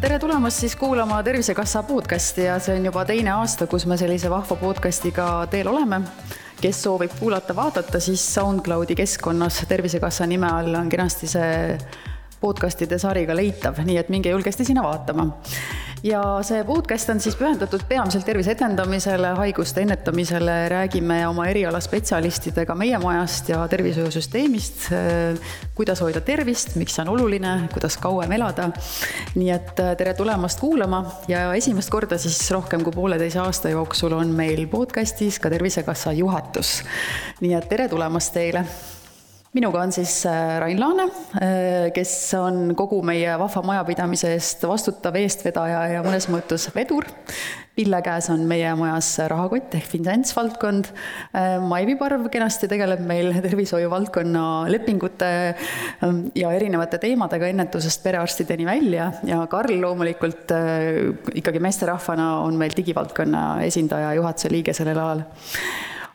tere tulemast siis kuulama Tervisekassa podcasti ja see on juba teine aasta, kus me sellise vahva podcastiga teel oleme. kes soovib kuulata-vaadata, siis SoundCloudi keskkonnas Tervisekassa nime all on kenasti see podcastide sari ka leitav, nii et minge julgesti sinna vaatama ja see podcast on siis pühendatud peamiselt tervise edendamisele, haiguste ennetamisele, räägime oma eriala spetsialistidega meie majast ja tervishoiusüsteemist, kuidas hoida tervist, miks see on oluline, kuidas kauem elada. nii et äh, tere tulemast kuulama ja esimest korda siis rohkem kui pooleteise aasta jooksul on meil podcastis ka Tervisekassa juhatus. nii et tere tulemast teile minuga on siis äh, Rain Laane, äh, kes on kogu meie vahva majapidamise eest vastutav eestvedaja ja mõnes mõttes vedur. Pille käes on meie majas rahakott ehk finantsvaldkond. Äh, Maivi Parv kenasti tegeleb meil tervishoiu valdkonna lepingute ähm, ja erinevate teemadega ennetusest perearstideni välja ja Karl loomulikult ikkagi meesterahvana on meil digivaldkonna esindaja, juhatuse liige sellel alal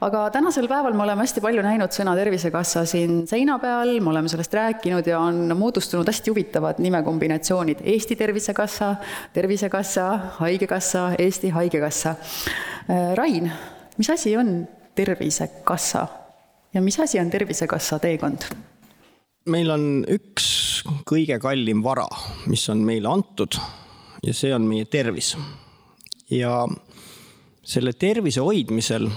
aga tänasel päeval me oleme hästi palju näinud sõna Tervisekassa siin seina peal, me oleme sellest rääkinud ja on moodustunud hästi huvitavad nimekombinatsioonid. Eesti Tervisekassa, Tervisekassa, Haigekassa, Eesti Haigekassa. Äh, Rain, mis asi on Tervisekassa ja mis asi on Tervisekassa teekond? meil on üks kõige kallim vara, mis on meile antud ja see on meie tervis. ja selle tervise hoidmisel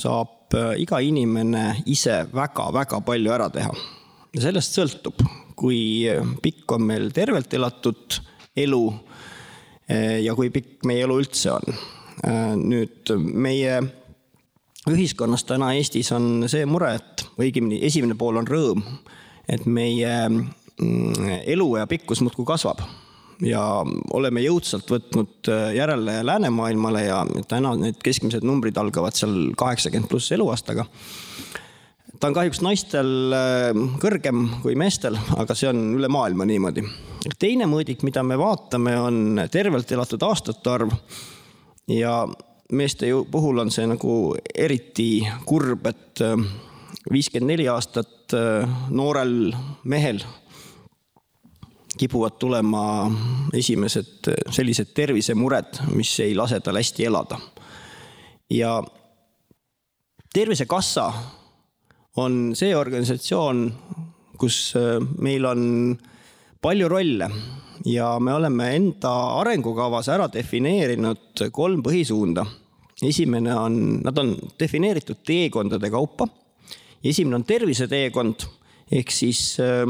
saab äh, iga inimene ise väga-väga palju ära teha. ja sellest sõltub, kui pikk on meil tervelt elatud elu äh, ja kui pikk meie elu üldse on. Äh, nüüd meie ühiskonnas täna Eestis on see mure, et õigemini esimene pool on rõõm, et meie mm, eluea pikkus muudkui kasvab ja oleme jõudsalt võtnud äh, järele läänemaailmale ja täna need keskmised numbrid algavad seal kaheksakümmend pluss eluaastaga. ta on kahjuks naistel äh, kõrgem kui meestel, aga see on üle maailma niimoodi. teine mõõdik, mida me vaatame, on tervelt elatud aastate arv ja meeste puhul on see nagu eriti kurb, et äh, viiskümmend neli aastat noorel mehel kipuvad tulema esimesed sellised tervisemured, mis ei lase tal hästi elada. ja Tervisekassa on see organisatsioon, kus äh, meil on palju rolle ja me oleme enda arengukavas ära defineerinud kolm põhisuunda. esimene on, nad on defineeritud teekondade kaupa. esimene on terviseteekond ehk siis äh,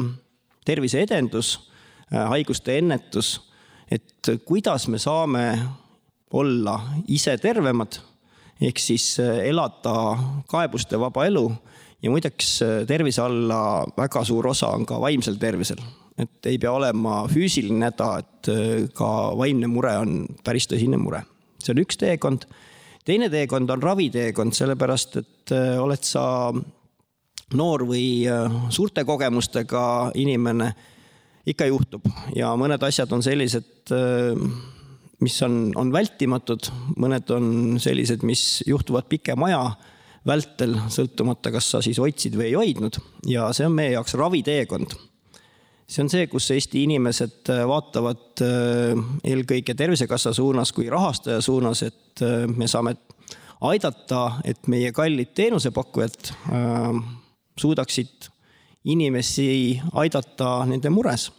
terviseedendus haiguste ennetus, et kuidas me saame olla ise tervemad, ehk siis äh, elada kaebuste vaba elu ja muideks äh, tervise alla väga suur osa on ka vaimsel tervisel. et ei pea olema füüsiline häda, et ka vaimne mure on päris tõsine mure. see on üks teekond. teine teekond on raviteekond, sellepärast et oled sa noor või suurte kogemustega inimene ikka juhtub. Ja mõned asjad on sellised, äh, mis on, on vältimatud, mõned on sellised, mis juhtuvad pikema aja vältel, sõltumata, kas sa siis hoidsid või ei hoidnud. Ja see on meie jaoks raviteekond. see on see, kus Eesti inimesed äh, vaatavad äh, eelkõige Tervisekassa suunas kui rahastaja suunas, et me saame aidata, et meie kallid teenusepakkujad suudaksid inimesi aidata nende mures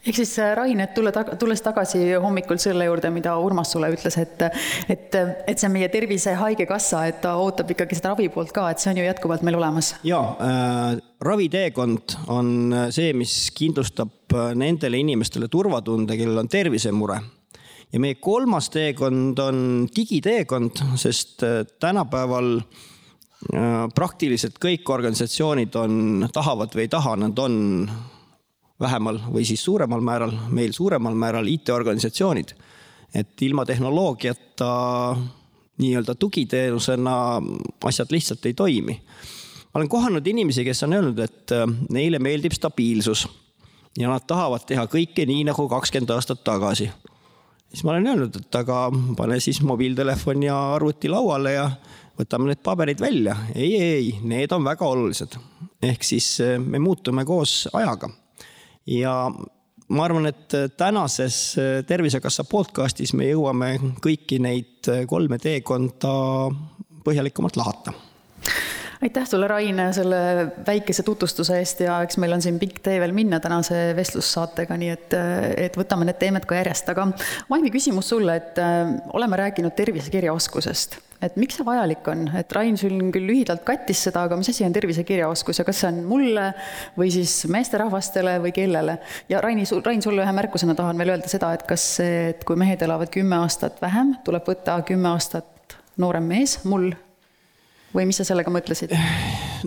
ehk siis äh, Rain, et tulla tag-, tulles tagasi hommikul selle juurde, mida Urmas sulle ütles, et et, et see on meie tervise haigekassa, et ta ootab ikkagi seda ravi poolt ka, et see on ju jätkuvalt meil olemas? jaa äh,, raviteekond on see, mis kindlustab äh, nendele inimestele turvatunde, kellel on tervisemure. ja meie kolmas teekond on digiteekond, sest äh, tänapäeval äh, praktiliselt kõik organisatsioonid on, tahavad või ei taha, nad on vähemal või siis suuremal määral, meil suuremal määral IT-organisatsioonid. et ilma tehnoloogiata nii-öelda tugiteenusena asjad lihtsalt ei toimi. ma olen kohanud inimesi, kes on öelnud, et äh, neile meeldib stabiilsus ja nad tahavad teha kõike nii nagu kakskümmend aastat tagasi. siis ma olen öelnud, et aga pane siis mobiiltelefon ja arvuti lauale ja võtame need paberid välja. ei, ei, need on väga olulised. ehk siis me muutume koos ajaga. ja ma arvan, et tänases Tervisekassa podcastis me jõuame kõiki neid kolme teekonda põhjalikumalt lahata aitäh sulle, Rain, selle väikese tutvustuse eest ja eks meil on siin pikk tee veel minna tänase vestlussaatega, nii et, et võtame need teemed ka järjest, aga Maimi küsimus sulle, et äh, oleme rääkinud tervisekirjaoskusest, et miks see vajalik on, et Rain siin küll lühidalt kattis seda, aga mis asi on tervisekirjaoskus ja kas see on mulle või siis meesterahvastele või kellele? ja Raini, Rain, sulle ühe märkusena tahan veel öelda seda, et kas see, et kui mehed elavad kümme aastat vähem, tuleb võtta kümme aastat noorem mees, mul või mis sa sellega mõtlesid?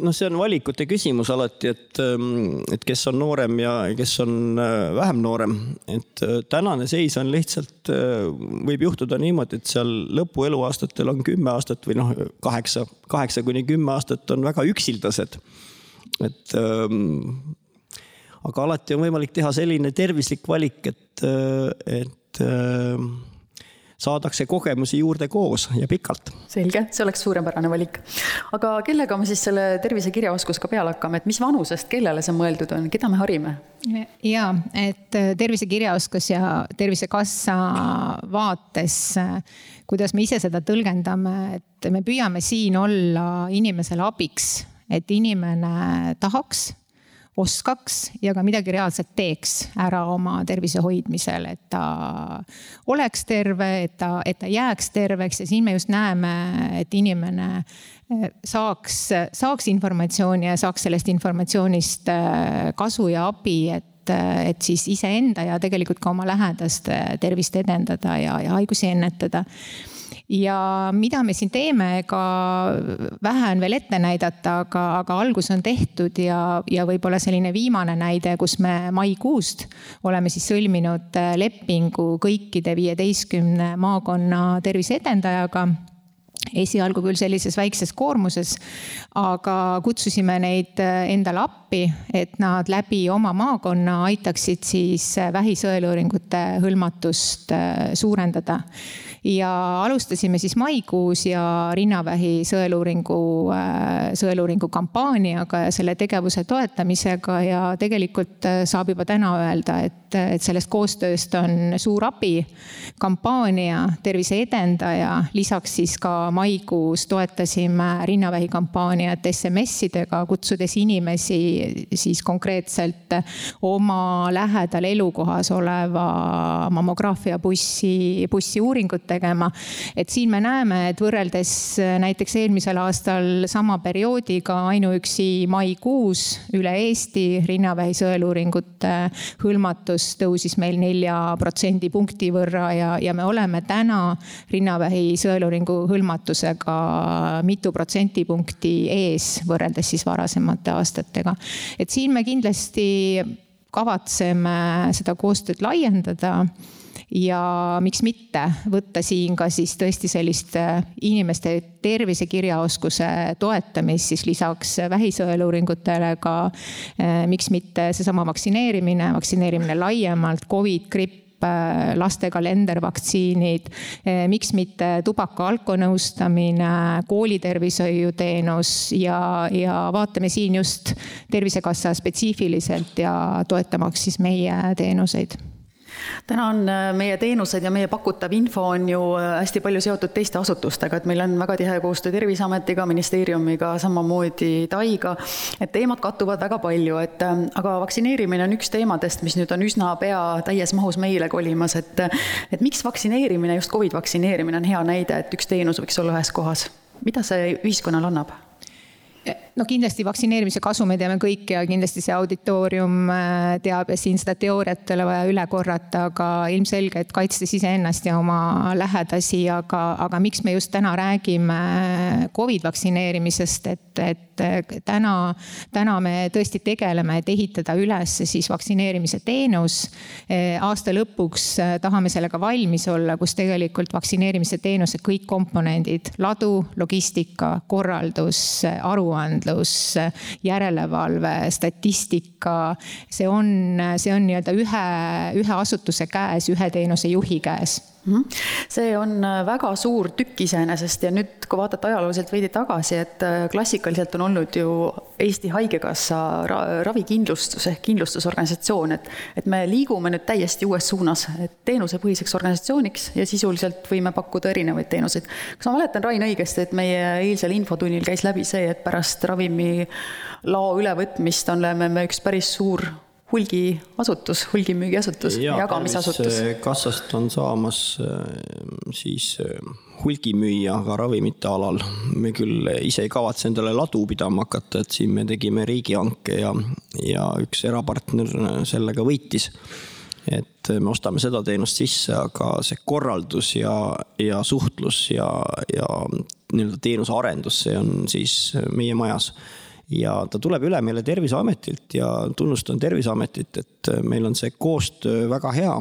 noh, see on valikute küsimus alati, et, ähm, et kes on noorem ja kes on äh, vähem noorem. et äh, tänane seis on lihtsalt, äh, võib juhtuda niimoodi, et seal lõpu eluaastatel on kümme aastat või noh, kaheksa, kaheksa kuni kümme aastat on väga üksildased. et ähm, aga alati on võimalik teha selline tervislik valik, et, et saadakse kogemusi juurde koos ja pikalt. selge, see oleks suurepärane valik. aga kellega me siis selle tervisekirjaoskusega peale hakkame, et mis vanusest kellele see mõeldud on, keda me harime? ja, et äh, tervisekirjaoskus ja Tervisekassa vaates, äh, kuidas me ise seda tõlgendame, et me püüame siin olla inimesele abiks, et inimene tahaks oskaks ja ka midagi reaalselt teeks ära oma tervise hoidmisel, et ta oleks terve, et ta, et ta jääks terveks. Ja siin me just näeme, et inimene eh, saaks, saaks informatsiooni ja saaks sellest informatsioonist eh, kasu ja abi, et eh, et siis iseenda ja tegelikult ka oma lähedaste tervist edendada ja, ja haigusi ennetada ja mida me siin teeme, ega vähe on veel ette näidata, aga, aga algus on tehtud ja, ja võib-olla selline viimane näide, kus me maikuust oleme siis sõlminud lepingu kõikide viieteistkümne maakonna terviseedendajaga. Esialgu küll sellises väikses koormuses, aga kutsusime neid endale appi, et nad läbi oma maakonna aitaksid siis vähisõeluuringute hõlmatust suurendada ja alustasime siis maikuus ja rinnavähi sõeluuringu, äh, sõeluuringu kampaaniaga ja selle tegevuse toetamisega ja tegelikult äh, saab juba täna öelda, et, et sellest koostööst on suur abi. kampaania Tervise edendaja, lisaks siis ka maikuus toetasime rinnavähi kampaaniat SMS-idega, kutsudes inimesi siis konkreetselt oma lähedal elukohas oleva mammograafia bussi, bussiuuringut tegema. et siin me näeme, et võrreldes äh, näiteks eelmisel aastal sama perioodiga ainuüksi maikuus üle Eesti rinnavähi sõeluuringute hõlmatus tõusis meil nelja protsendipunkti võrra ja, ja me oleme täna rinnavähi sõeluuringu hõlmatusega mitu protsendipunkti ees võrreldes siis varasemate aastatega. et siin me kindlasti kavatseme seda koostööd laiendada ja miks mitte võtta siin ka siis tõesti sellist äh, inimeste tervisekirjaoskuse toetamist siis lisaks vähisõeluuringutele ka äh, miks mitte seesama vaktsineerimine, vaktsineerimine laiemalt, Covid, gripp äh, laste kalendervaktsiinid, miks mitte tubaka alkonõustamine, koolitervishoiuteenus ja, ja vaatame siin just Tervisekassa spetsiifiliselt ja toetamaks siis meie teenuseid täna on äh, meie teenused ja meie pakutav info on ju äh, hästi palju seotud teiste asutustega, et meil on väga tihe koostöö Terviseametiga, ministeeriumiga, samamoodi TAI-ga, et teemad kattuvad väga palju, et äh, aga vaktsineerimine on üks teemadest, mis nüüd on üsna pea täies mahus meile kolimas, et et miks vaktsineerimine, just Covid vaktsineerimine on hea näide, et üks teenus võiks olla ühes kohas. mida see ühiskonnale annab? No kindlasti vaktsineerimise kasu me teame kõik ja kindlasti see auditoorium äh, teab ja siin seda teooriat ei ole vaja üle korrata, aga ilmselge, et kaitstes iseennast ja oma lähedasi, aga, aga miks me just täna räägime Covid vaktsineerimisest, et, et täna, täna me tõesti tegeleme, et ehitada üles siis vaktsineerimise teenus. Äh, aasta lõpuks äh, tahame sellega valmis olla, kus tegelikult vaktsineerimise teenuse kõik komponendid, ladu, logistika, korraldus, aruandlus aruandlus, järelevalve, statistika. see on, see on nii-öelda ühe, ühe asutuse käes, ühe teenuse juhi käes. See on äh, väga suur tükk iseenesest ja nüüd, kui vaadata ajalooliselt veidi tagasi, et äh, klassikaliselt on olnud ju Eesti Haigekassa ravikindlustus ehk kindlustusorganisatsioon, et et me liigume nüüd täiesti uues suunas, et teenusepõhiseks organisatsiooniks ja sisuliselt võime pakkuda erinevaid teenuseid. kas ma mäletan, Rain, õigesti, et meie eilsel infotunnil käis läbi see, et pärast ravimilao ülevõtmist oleme me üks päris suur hulgiasutus, hulgimüügiasutus, jagamisasutus. kassast on saamas äh, siis äh, hulgimüüja ka ravimite alal. me küll ise ei kavatse endale ladu pidama hakata, et siin me tegime riigihanke ja, ja üks erapartner sellega võitis et me ostame seda teenust sisse, aga see korraldus ja, ja suhtlus ja, ja nii-öelda teenuse arendus, see on siis meie majas ja ta tuleb üle meile Terviseametilt ja tunnustan Terviseametit, et meil on see koostöö väga hea.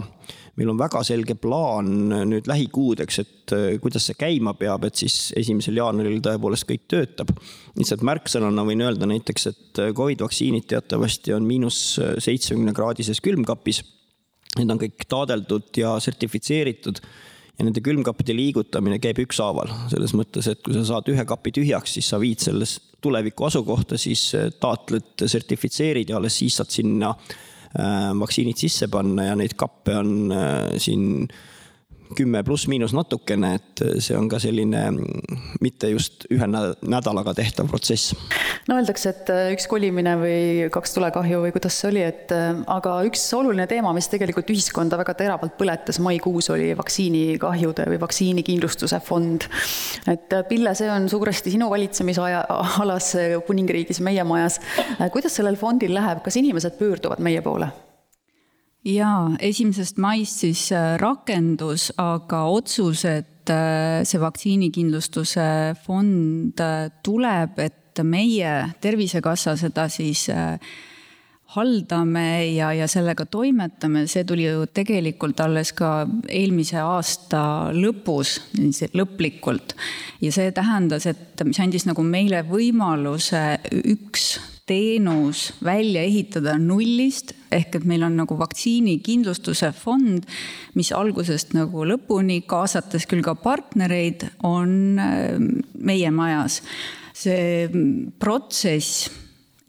meil on väga selge plaan nüüd lähikuudeks, et kuidas see käima peab, et siis esimesel jaanuaril tõepoolest kõik töötab. lihtsalt märksõnana võin öelda näiteks, et Covid vaktsiinid teatavasti on miinus seitsmekümne kraadises külmkapis. Need on kõik taadeldud ja sertifitseeritud ja nende külmkappide liigutamine käib ükshaaval, selles mõttes, et kui sa saad ühe kapi tühjaks, siis sa viid selles tuleviku asukohta, siis äh, taotled, sertifitseerid ja alles siis saad sinna äh, vaktsiinid sisse panna ja neid kappe on äh, siin kümme pluss-miinus natukene, et see on ka selline mitte just ühe nädalaga tehtav protsess. no öeldakse, et äh, üks kolimine või kaks tulekahju või kuidas see oli, et äh, aga üks oluline teema, mis tegelikult ühiskonda väga teravalt põletas maikuus, oli vaktsiinikahjude või vaktsiinikindlustuse fond. et äh, Pille, see on suuresti sinu valitsemisaja, alas kuningriigis, meie majas. kuidas sellel fondil läheb, kas inimesed pöörduvad meie poole? Jaa, esimesest maist siis äh, rakendus, aga otsus, et äh, see vaktsiinikindlustuse fond äh, tuleb, et meie Tervisekassa seda siis haldame ja, ja sellega toimetame, see tuli ju tegelikult alles ka eelmise aasta lõpus, lõplikult. ja see tähendas, et mis andis nagu meile võimaluse üks teenus välja ehitada nullist, ehk et meil on nagu vaktsiinikindlustuse fond, mis algusest nagu lõpuni, kaasates küll ka partnereid, on äh, meie majas. see protsess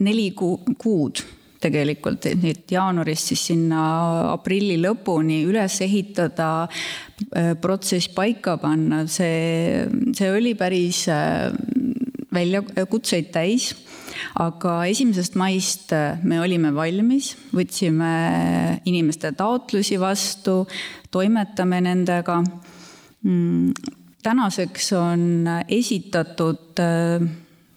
neli kuud tegelikult, et jaanuarist siis sinna aprilli lõpuni üles ehitada, äh, protsess paika panna, see, see oli päris äh, väljakutseid täis aga esimesest maist äh, me olime valmis, võtsime inimeste taotlusi vastu, toimetame nendega. Mm, tänaseks on esitatud äh,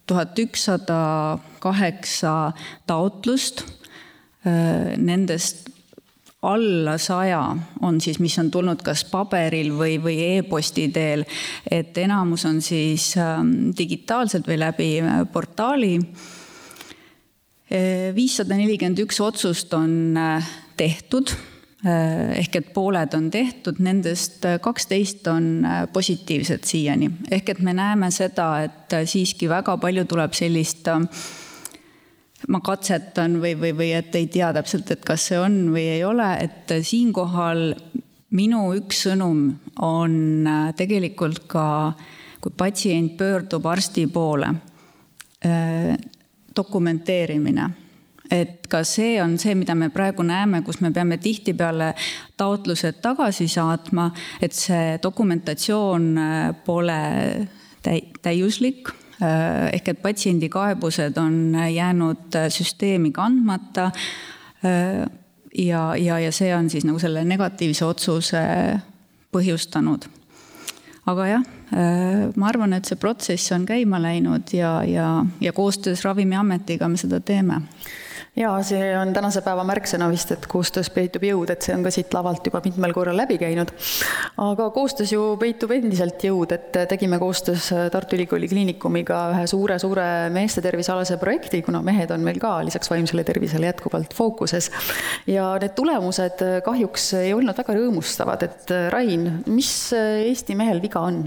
tuhat ükssada kaheksa taotlust. Äh, nendest alla saja on siis, mis on tulnud kas paberil või, või e-posti teel, et enamus on siis ähm, digitaalselt või läbi portaali. Viissada nelikümmend üks otsust on äh, tehtud. Äh, ehk et pooled on tehtud, nendest äh, kaksteist on positiivsed siiani. ehk et me näeme seda, et siiski väga palju tuleb sellist ma katsetan või, või, või et ei tea täpselt, et kas see on või ei ole, et siinkohal minu üks sõnum on tegelikult ka, kui patsient pöördub arsti poole dokumenteerimine. Et ka see on see, mida me praegu näeme, kus me peame tihtipeale taotlused tagasi saatma, et see dokumentatsioon äh, pole täi-, täiuslik. äh, ehk et patsiendi kaebused on jäänud äh, süsteemi kandmata. ja, ja, ja see on siis nagu selle negatiivse otsuse põhjustanud. aga jah Äh, ma arvan, et see protsess on käima läinud ja, ja, ja koostöös Ravimiametiga me seda teeme ja see on tänase päeva märksõna vist, et koostöös peitub jõud, et see on ka siit lavalt juba mitmel korral läbi käinud. aga koostöös ju peitub endiselt jõud, et tegime koostöös Tartu Ülikooli Kliinikumiga ühe suure-suure meeste tervisealase projekti, kuna mehed on meil ka lisaks vaimsele tervisele jätkuvalt fookuses. ja need tulemused kahjuks ei olnud väga rõõmustavad, et Rain, mis Eesti mehel viga on?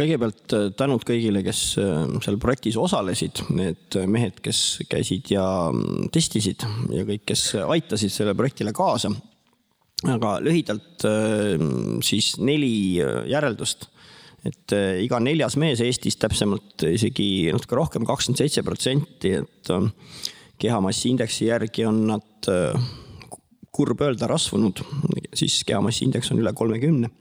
Kõigepealt äh, tänud kõigile, kes äh, seal projektis osalesid, need mehed, kes käisid ja mm, testisid ja kõik, kes aitasid sellele projektile kaasa. aga lühidalt siis neli järeldust. Et iga neljas mees Eestis, täpsemalt isegi natuke rohkem, kakskümmend seitse protsenti, et kehamassiindeksi järgi on nad, kurb öelda, rasvunud, siis kehamassiindeks on üle kolmekümne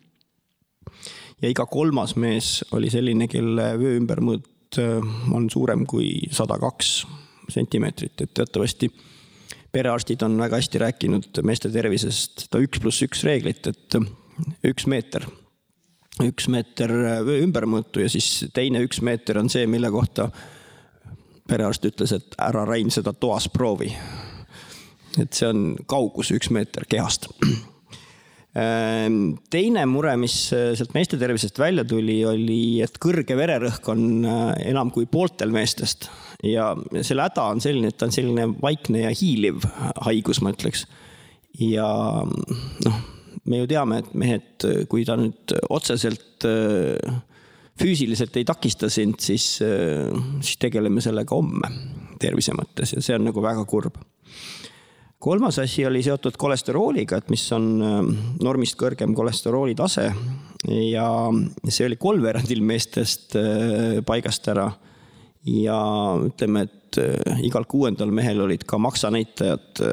ja iga kolmas mees oli selline, kelle vöö ümbermõõt äh, on suurem kui sada kaks sentimeetrit, et teatavasti perearstid on väga hästi rääkinud meeste tervisest, seda üks pluss üks reeglit, et üks meeter, üks meeter vöö ümbermõõtu ja siis teine üks meeter on see, mille kohta perearst ütles, et ära Rain seda toas proovi. et see on kaugus üks meeter kehast teine mure, mis äh, sealt meeste tervisest välja tuli, oli, et kõrge vererõhk on äh, enam kui pooltel meestest ja selle häda on selline, et ta on selline vaikne ja hiiliv haigus, ma ütleks. ja noh, me ju teame, et mehed, kui ta nüüd otseselt äh, füüsiliselt ei takista sind, siis, siis tegeleme sellega homme tervise mõttes ja see on nagu väga kurb kolmas asi oli seotud kolesterooliga, et mis on äh, normist kõrgem kolesterooli tase. Ja see oli kolmveerandil meestest äh, paigast ära. ja ütleme, et äh, igal kuuendal mehel olid ka maksanäitajad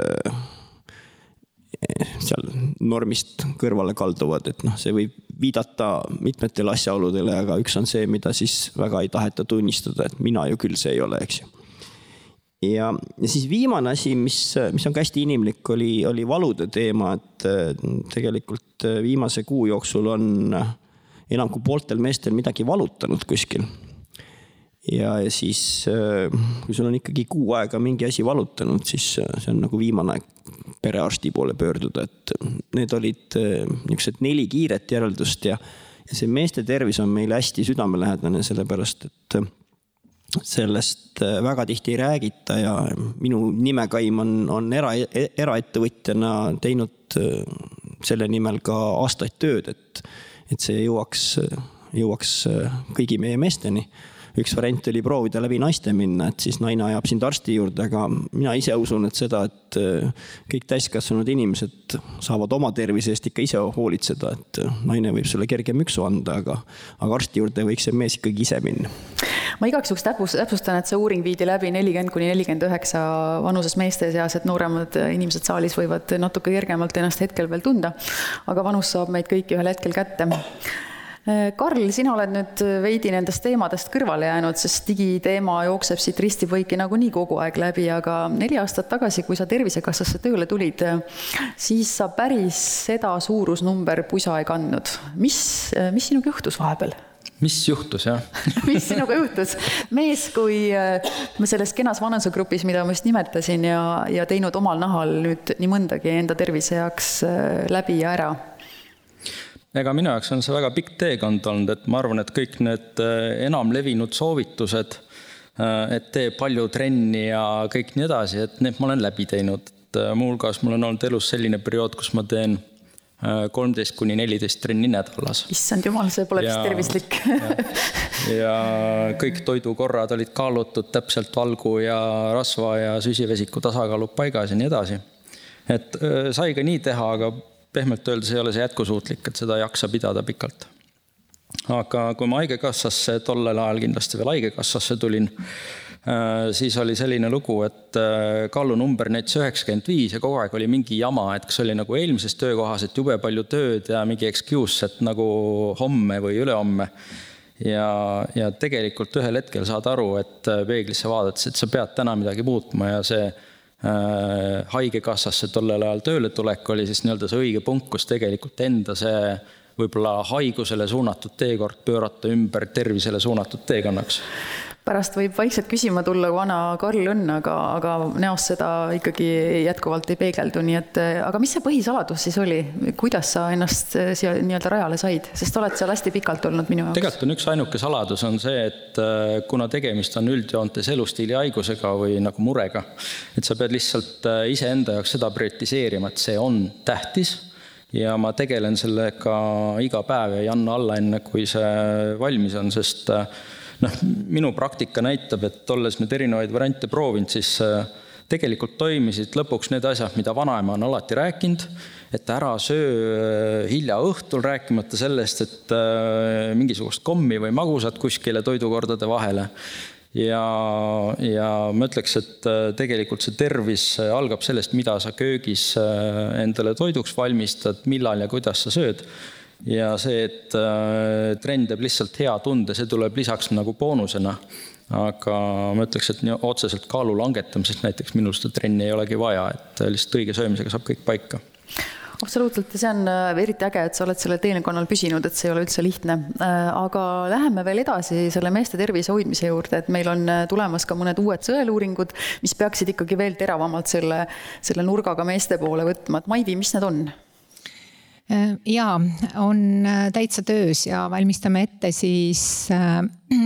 seal normist kõrvale kalduvad, et noh, see võib viidata mitmetele asjaoludele, aga üks on see, mida siis väga ei taheta tunnistada, et mina ju küll see ei ole, eks ju ja, ja siis viimane asi, mis, mis on ka hästi inimlik, oli, oli valude teema, et tegelikult viimase kuu jooksul on enam kui pooltel meestel midagi valutanud kuskil. ja, ja siis, kui sul on ikkagi kuu aega mingi asi valutanud, siis see on nagu viimane aeg perearsti poole pöörduda, et need olid niisugused neli kiiret järeldust ja, ja see meeste tervis on meile hästi südamelähedane, sellepärast et sellest äh, väga tihti ei räägita ja minu nimekaim on, on era, eraettevõtjana teinud äh, selle nimel ka aastaid tööd, et, et see jõuaks, jõuaks äh, kõigi meie meesteni üks variant oli proovida läbi naiste minna, et siis naine ajab sind arsti juurde, aga mina ise usun, et seda, et äh, kõik täiskasvanud inimesed saavad oma tervise eest ikka ise hoolitseda, et äh, naine võib sulle kerge müksu anda, aga, aga arsti juurde võiks see mees ikkagi ise minna. ma igaks juhuks täpsustan, et see uuring viidi läbi nelikümmend kuni nelikümmend üheksa vanuses meeste seas, et nooremad inimesed saalis võivad natuke kergemalt ennast hetkel veel tunda. aga vanus saab meid kõiki ühel hetkel kätte Karl, sina oled nüüd veidi nendest teemadest kõrvale jäänud, sest digiteema jookseb siit risti-põiki nagunii kogu aeg läbi, aga neli aastat tagasi, kui sa Tervisekassasse tööle tulid, siis sa päris seda suurusnumber pusa ei kandnud. mis, mis sinuga juhtus vahepeal? mis juhtus, jah mis sinuga juhtus? mees kui me selles kenas vanusegrupis, mida ma just nimetasin ja, ja teinud omal nahal nüüd nii mõndagi enda tervise heaks läbi ja ära ega minu jaoks on see väga pikk teekond olnud, et ma arvan, et kõik need äh, enamlevinud soovitused, äh, et tee palju trenni ja kõik nii edasi, et need ma olen läbi teinud. äh, muuhulgas mul on olnud elus selline periood, kus ma teen kolmteist kuni neliteist trenni nädalas. issand jumal, see pole vist tervislik ja, ja kõik toidukorrad olid kaalutud täpselt valgu ja rasva ja süsivesiku tasakaalud paigas ja nii edasi. et sai ka nii teha, aga pehmelt öeldes ei ole see jätkusuutlik, et seda ei jaksa pidada pikalt. aga kui ma Haigekassasse, tollel ajal kindlasti veel Haigekassasse tulin, äh, siis oli selline lugu, et äh, kaalunumber näitas üheksakümmend viis ja kogu aeg oli mingi jama, et kas oli nagu eelmises töökohas, et jube palju tööd ja mingi excuse, et nagu homme või ülehomme. ja, ja tegelikult ühel hetkel saad aru, et äh, peeglisse vaadates, et sa pead täna midagi muutma ja see haigekassasse tollel ajal tööle tulek oli siis nii-öelda see õige punkt, kus tegelikult enda see võib-olla haigusele suunatud teekord pöörata ümber tervisele suunatud teekonnaks pärast võib vaikselt küsima tulla, kui vana Karl on, aga, aga näos seda ikkagi jätkuvalt ei peegeldu, nii et aga mis see põhisaladus siis oli, kuidas sa ennast siia nii-öelda rajale said, sest oled seal hästi pikalt olnud minu jaoks? tegelikult on üks ainuke saladus, on see, et äh, kuna tegemist on üldjoontes elustiili haigusega või nagu murega, et sa pead lihtsalt äh, iseenda jaoks seda prioritiseerima, et see on tähtis. Ja ma tegelen sellega iga päev ja ei anna alla, enne kui see valmis on, sest äh, noh, minu praktika näitab, et olles nüüd erinevaid variante proovinud, siis äh, tegelikult toimisid lõpuks need asjad, mida vanaema on alati rääkinud, et ära söö hilja õhtul, rääkimata sellest, et mingisugust kommi või magusat kuskile toidukordade vahele ja, ja ma ütleks, et äh, tegelikult see tervis äh, algab sellest, mida sa köögis äh, endale toiduks valmistad, millal ja kuidas sa sööd. Ja see, et trenn teeb lihtsalt hea tunde, see tuleb lisaks nagu boonusena. aga ma ütleks, et nii otseselt kaalu langetamisest näiteks minul seda trenni ei olegi vaja, et lihtsalt õige söömisega saab kõik paika absoluutselt ja see on äh, eriti äge, et sa oled sellel teenekonnal püsinud, et see ei ole üldse lihtne. Äh, aga läheme veel edasi selle meeste tervise hoidmise juurde, et meil on äh, tulemas ka mõned uued sõeluuringud, mis peaksid ikkagi veel teravamalt selle, selle nurgaga meeste poole võtma, et Maivi, mis need on? Äh, jaa, on äh, täitsa töös ja valmistame ette siis äh,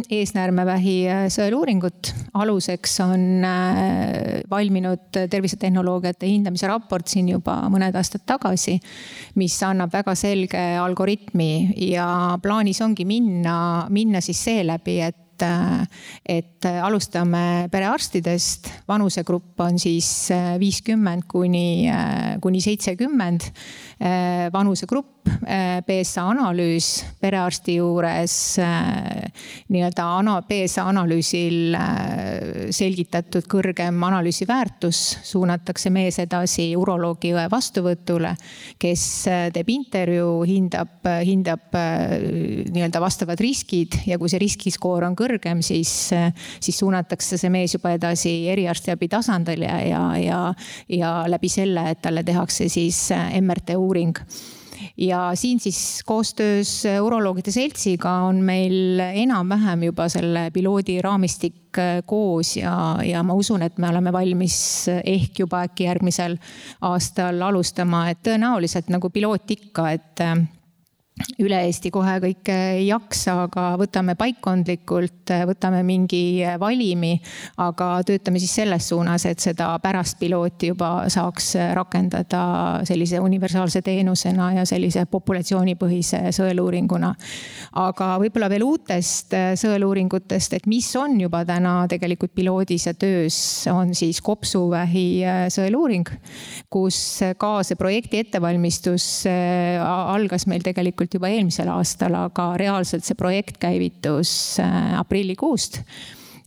eesnäärmevähi sõeluuringut. aluseks on valminud tervisetehnoloogiate hindamise raport siin juba mõned aastad tagasi, mis annab väga selge algoritmi ja plaanis ongi minna, minna siis seeläbi, et et alustame perearstidest, vanusegrupp on siis viiskümmend kuni, kuni seitsekümmend. Vanusegrupp BSA äh, analüüs perearsti juures, äh, nii-öelda ana-, BSA analüüsil äh, selgitatud kõrgem analüüsi väärtus suunatakse mees edasi uroloogi õe vastuvõtule, kes teeb intervjuu, hindab, hindab nii-öelda vastavad riskid ja kui see riskiskoor on kõrgem, siis, siis suunatakse see mees juba edasi eriarstiabi tasandile ja, ja, ja, ja läbi selle, et talle tehakse siis MRT uuring ja siin siis koostöös uroloogide seltsiga on meil enam-vähem juba selle piloodi raamistik äh, koos ja, ja ma usun, et me oleme valmis ehk juba äkki järgmisel aastal alustama, et tõenäoliselt nagu piloot ikka, et äh, üle Eesti kohe kõike ei jaksa, aga võtame paikkondlikult, võtame mingi valimi, aga töötame siis selles suunas, et seda pärast pilooti juba saaks rakendada sellise universaalse teenusena ja sellise populatsioonipõhise sõeluuringuna. aga võib-olla veel uutest sõeluuringutest, et mis on juba täna tegelikult piloodis ja töös, on siis kopsuvähi sõeluuring, kus ka see projekti ettevalmistus algas meil tegelikult tegelikult juba eelmisel aastal, aga reaalselt see projekt käivitus äh, aprillikuust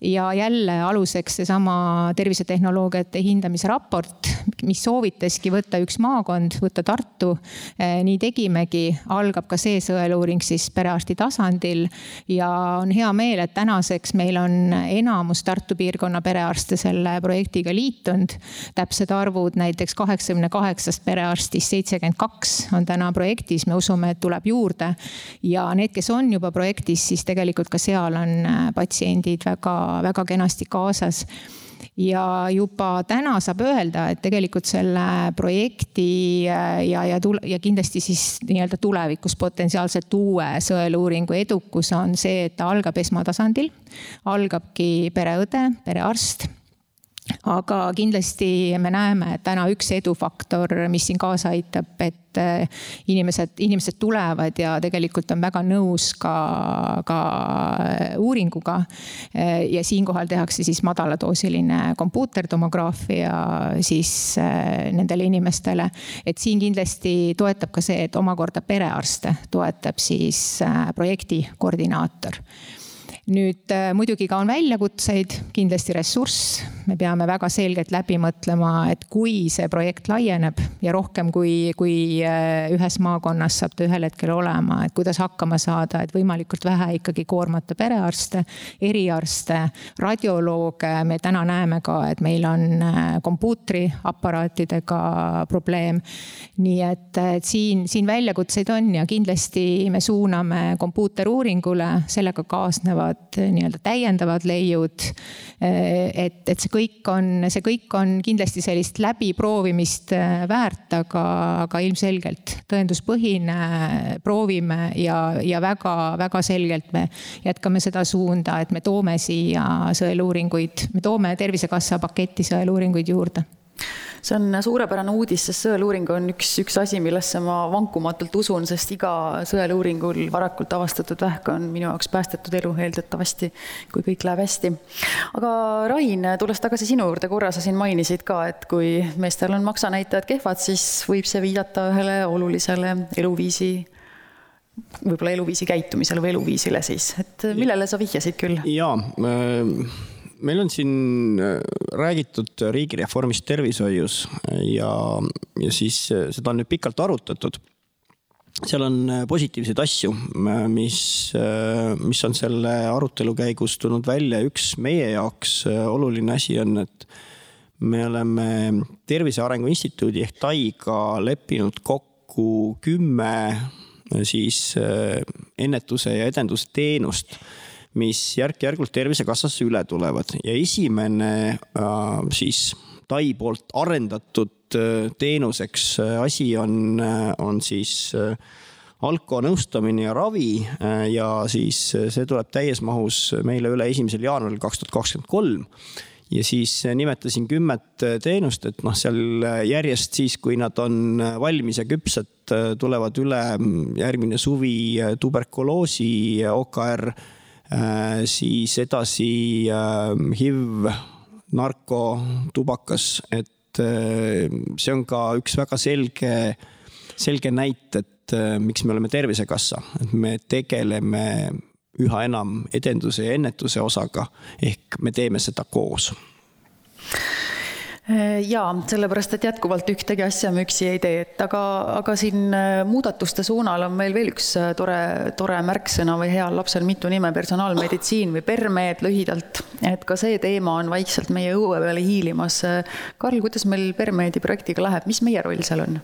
ja jälle aluseks seesama tervisetehnoloogiate hindamise raport, mis soovitaski võtta üks maakond, võtta Tartu. Eh, nii tegimegi, algab ka see sõeluuring siis perearsti tasandil ja on hea meel, et tänaseks meil on enamus Tartu piirkonna perearste selle projektiga liitunud. täpsed arvud näiteks kaheksakümne kaheksast perearstist seitsekümmend kaks on täna projektis, me usume, et tuleb juurde. ja need, kes on juba projektis, siis tegelikult ka seal on eh, patsiendid väga väga kenasti kaasas ja juba täna saab öelda, et tegelikult selle projekti äh, ja, ja tule, ja kindlasti siis nii-öelda tulevikus potentsiaalselt uue sõeluuringu edukus on see, et ta algab esmatasandil. algabki pereõde, perearst aga kindlasti me näeme, et täna üks edufaktor, mis siin kaasa aitab, et äh, inimesed, inimesed tulevad ja tegelikult on väga nõus ka, ka uuringuga. Äh, ja siinkohal tehakse siis madaladoosiline kompuutertomograafia siis äh, nendele inimestele. et siin kindlasti toetab ka see, et omakorda perearste toetab siis projekti koordinaator nüüd äh, muidugi ka on väljakutseid, kindlasti ressurss. me peame väga selgelt läbi mõtlema, et kui see projekt laieneb ja rohkem kui, kui äh, ühes maakonnas saab ta ühel hetkel olema, et kuidas hakkama saada, et võimalikult vähe ikkagi koormata perearste, eriarste, radiolooge. me täna näeme ka, et meil on äh, kompuutriaparaatidega probleem. nii et, et siin, siin väljakutseid on ja kindlasti me suuname kompuuteruuringule, sellega kaasnevad tulevad nii-öelda täiendavad leiud. et, et see kõik on, see kõik on kindlasti sellist läbiproovimist väärt, aga, aga ilmselgelt tõenduspõhine proovime ja, ja väga-väga selgelt me jätkame seda suunda, et me toome siia sõeluuringuid, me toome Tervisekassa paketti sõeluuringuid juurde see on suurepärane uudis, sest sõeluuring on üks, üks asi, millesse ma vankumatult usun, sest iga sõeluuringul varakult avastatud vähk on minu jaoks päästetud elu eeldatavasti, kui kõik läheb hästi. aga Rain, tulles tagasi sinu juurde korra, sa siin mainisid ka, et kui meestel on maksanäitajad kehvad, siis võib see viidata ühele olulisele eluviisi võib-olla eluviisi käitumisele või eluviisile siis, et millele sa vihjasid küll? jaa äh meil on siin äh, räägitud riigireformist tervishoius ja, ja siis äh, seda on nüüd pikalt arutatud. seal on äh, positiivseid asju, mis, mis on selle arutelu käigus tulnud välja. üks meie jaoks oluline asi on, et me oleme Tervise Arengu Instituudi ehk TAI-ga leppinud kokku kümme siis ennetuse ja edenduse teenust mis järk-järgult Tervisekassasse üle tulevad. Ja esimene äh, siis Tai poolt arendatud äh, teenuseks äh, asi on, on siis alkonõustamine ja ravi ja siis see tuleb täies mahus meile üle esimesel jaanuaril kaks tuhat kakskümmend kolm. Ja siis nimetasin kümmet teenust, et noh, seal järjest siis, kui nad on valmis ja küpsed, tulevad üle järgmine suvi tuberkuloosi, OKR siis edasi äh, HIV, narko, tubakas, et äh, see on ka üks väga selge, selge näit, et miks me oleme Tervisekassa, et me tegeleme üha enam edenduse ja ennetuse osaga ehk me teeme seda koos. Äh, jaa, sellepärast et jätkuvalt ühtegi asja me üksi ei tee, et aga, aga siin äh, muudatuste suunal on meil veel üks äh, tore, tore märksõna või heal lapsel mitu nime, personaalmeditsiin või permed lühidalt. et ka see teema on vaikselt meie õue peale hiilimas. Karl, kuidas meil Permedi projektiga läheb, mis meie roll seal on?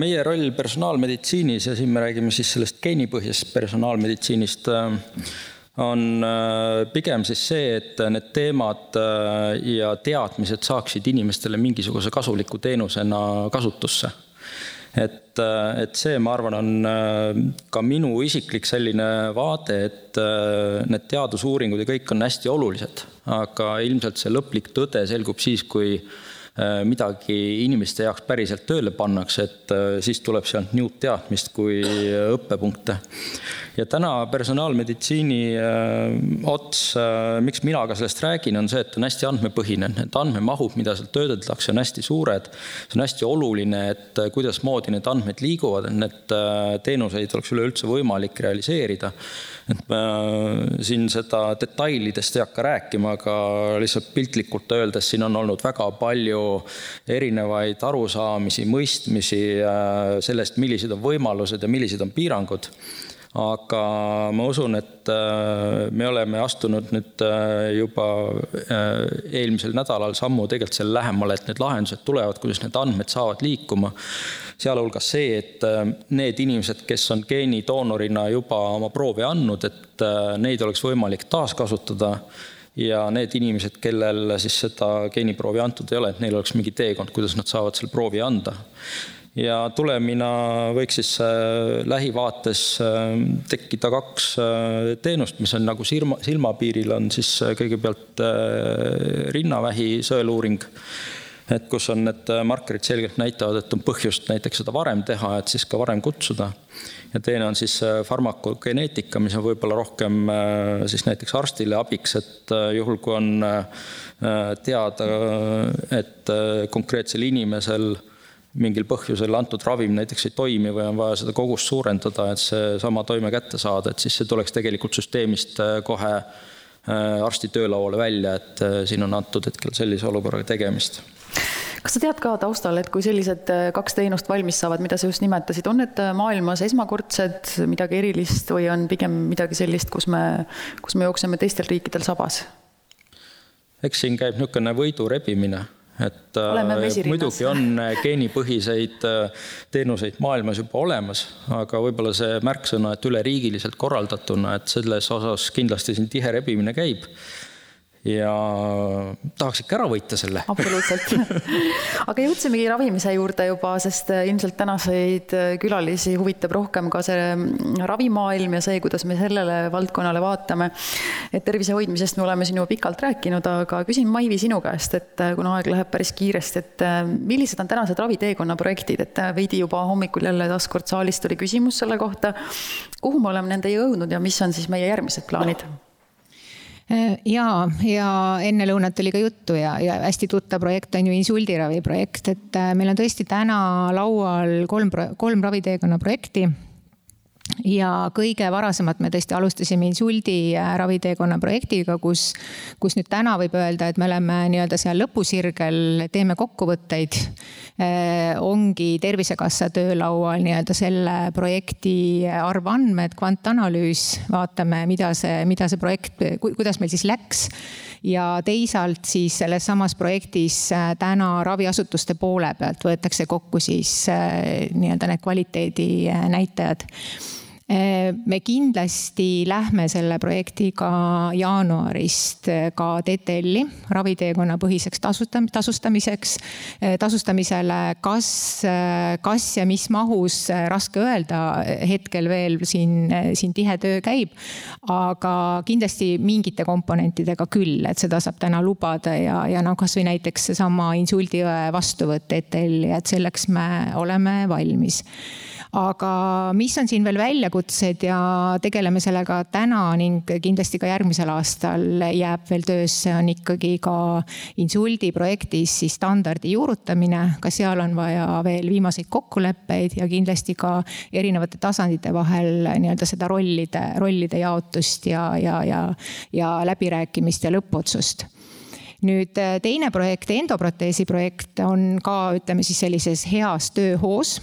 meie roll personaalmeditsiinis ja siin me räägime siis sellest geenipõhisest personaalmeditsiinist on äh, pigem siis see, et need teemad äh, ja teadmised saaksid inimestele mingisuguse kasuliku teenusena kasutusse. et, äh, et see, ma arvan, on ka minu isiklik selline vaade, et need teadusuuringud ja kõik on hästi olulised, aga ilmselt see lõplik tõde selgub siis, kui midagi inimeste jaoks päriselt tööle pannakse, et äh, siis tuleb sealt nii uut teadmist kui õppepunkte. ja täna personaalmeditsiini äh, ots, miks mina ka sellest räägin, on see, et on hästi andmepõhine, need andmemahud, mida seal töödeldakse, on hästi suured. see on hästi oluline, et kuidasmoodi need andmed liiguvad, et need teenuseid oleks üleüldse võimalik realiseerida et ma siin seda detailidest ei hakka rääkima, aga lihtsalt piltlikult öeldes siin on olnud väga palju erinevaid arusaamisi, mõistmisi äh, sellest, millised on võimalused ja millised on piirangud aga ma usun, et äh, me oleme astunud nüüd äh, juba eelmisel nädalal sammu tegelikult selle lähemale, et need lahendused tulevad, kuidas need andmed saavad liikuma sealhulgas see, et äh, need inimesed, kes on geenidoonorina juba oma proovi andnud, et äh, neid oleks võimalik taaskasutada ja need inimesed, kellel siis seda geeniproovi antud ei ole, et neil oleks mingi teekond, kuidas nad saavad selle proovi anda. Ja tulemina võiks siis äh, lähivaates tekkida kaks teenust, mis on nagu silma, silmapiiril, on siis kõigepealt rinnavähi sõeluuring et kus on need markerid selgelt näitavad, et on põhjust näiteks seda varem teha, et siis ka varem kutsuda. ja teine on siis äh, farmakogeneetika, mis on võib-olla rohkem äh, siis näiteks arstile abiks, et äh, juhul, kui on teada, et konkreetsel inimesel mingil põhjusel antud ravim näiteks ei toimi või on vaja seda kogust suurendada, et seesama toime kätte saada, et siis see tuleks tegelikult süsteemist kohe arsti töölauale välja, et siin on antud hetkel sellise olukorraga tegemist kas sa tead ka taustal, et kui sellised äh, kaks teenust valmis saavad, mida sa just nimetasid, on need äh, maailmas esmakordsed, midagi erilist või on pigem midagi sellist, kus me, kus me jookseme teistel riikidel sabas? eks siin käib niisugune võidu rebimine, et äh, muidugi on geenipõhiseid teenuseid maailmas juba olemas, aga võib-olla see märksõna, et üleriigiliselt korraldatuna, et selles osas kindlasti siin tihe rebimine käib ja tahaks ikka ära võita selle. absoluutselt aga jõudsimegi ravimise juurde juba, sest äh, ilmselt tänaseid äh, külalisi huvitab rohkem ka see mm, ravimaailm ja see, kuidas me sellele valdkonnale vaatame. et tervise hoidmisest me oleme siin juba pikalt rääkinud, aga küsin Maivi sinu käest, et äh, kuna aeg läheb päris kiiresti, et millised on tänased raviteekonna projektid, et veidi juba hommikul jälle taaskord saalist tuli küsimus selle kohta. kuhu me oleme nende jõudnud ja mis on siis meie järgmised plaanid? Äh, ja, ja enne lõunat oli ka juttu ja, ja hästi tuttav projekt on ju insuldiravi projekt, et äh, meil on tõesti täna laual kolm, kolm raviteekonna projekti ja kõige varasemalt me tõesti alustasime insuldi äh, raviteekonna projektiga, kus, kus nüüd täna võib öelda, et me oleme nii-öelda seal lõpusirgel, teeme kokkuvõtteid. Äh, ongi Tervisekassa töölaual nii-öelda selle projekti arvandmed, kvantanalüüs, vaatame, mida see, mida see projekt, kuidas meil siis läks ja teisalt siis selles samas projektis äh, täna raviasutuste poole pealt võetakse kokku siis nii-öelda need kvaliteedinäitajad me kindlasti lähme selle projektiga jaanuarist eh, ka TTL-i raviteekonna põhiseks tasustam-, tasustamiseks, eh, tasustamisele. kas, kas ja mis mahus, raske öelda, hetkel veel siin, siin tihe töö käib. aga kindlasti mingite komponentidega küll, et seda saab täna lubada ja, ja noh, kasvõi näiteks seesama insuldiõe vastuvõtt TTL-i, et selleks me oleme valmis aga mis on siin veel väljakutsed ja tegeleme sellega täna ning kindlasti ka järgmisel aastal jääb veel töösse, on ikkagi ka insuldi projektis siis standardi juurutamine. ka seal on vaja veel viimaseid kokkuleppeid ja kindlasti ka erinevate tasandite vahel nii-öelda seda rollide, rollide jaotust ja, ja, ja, ja läbirääkimist ja lõppotsust nüüd teine projekt, endoproteesi projekt on ka ütleme siis sellises heas tööhoos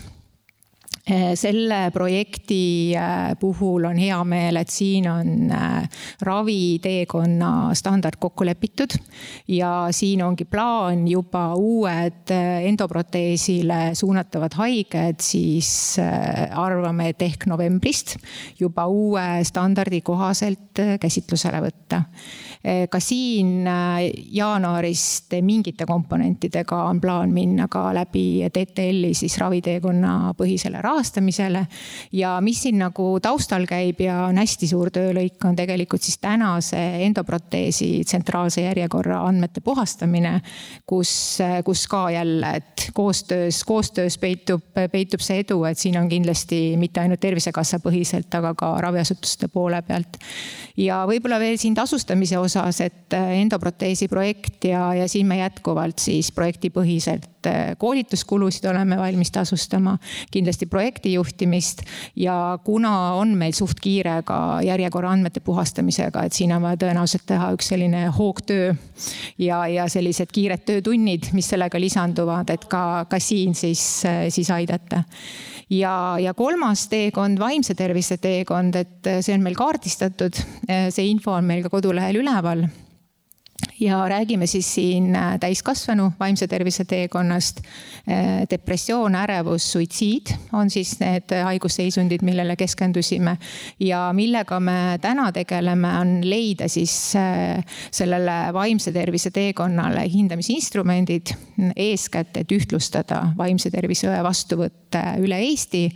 selle projekti eh, puhul on hea meel, et siin on eh, raviteekonna standard kokku lepitud ja siin ongi plaan juba uued endoproteesile suunatavad haiged, siis arvame, et ehk novembrist juba uue standardi kohaselt käsitlusele võtta. Eh, ka siin eh, jaanuarist mingite komponentidega on plaan minna ka läbi TTL-i siis raviteekonna põhisele rahastamisele. ja mis siin nagu taustal käib ja on hästi suur töölõik, on tegelikult siis tänase endoproteesi tsentraalse järjekorra andmete puhastamine. kus, kus ka jälle, et koostöös, koostöös peitub, peitub see edu, et siin on kindlasti mitte ainult Tervisekassa põhiselt, aga ka raviasutuste poole pealt. ja võib-olla veel siin tasustamise osas osas, et äh, endoproteesi projekt ja, ja siin me jätkuvalt siis projektipõhiselt äh, koolituskulusid oleme valmis tasustama. kindlasti projekti juhtimist ja kuna on meil suht kiire ka järjekorra andmete puhastamisega, et siin on vaja tõenäoliselt teha üks selline hoogtöö. ja, ja sellised kiired töötunnid, mis sellega lisanduvad, et ka, ka siin siis, äh, siis aidata ja, ja kolmas teekond, vaimse tervise teekond, et see on meil kaardistatud. see info on meil ka kodulehel üleval tänaval ja räägime siis siin äh, täiskasvanu vaimse tervise teekonnast. Äh, depressioon, ärevus, suitsiid on siis need haigusseisundid, millele keskendusime. ja millega me täna tegeleme, on leida siis äh, sellele vaimse tervise teekonnale hindamisinstrumendid. eeskätt, et ühtlustada vaimse tervise õe vastuvõtte üle Eesti.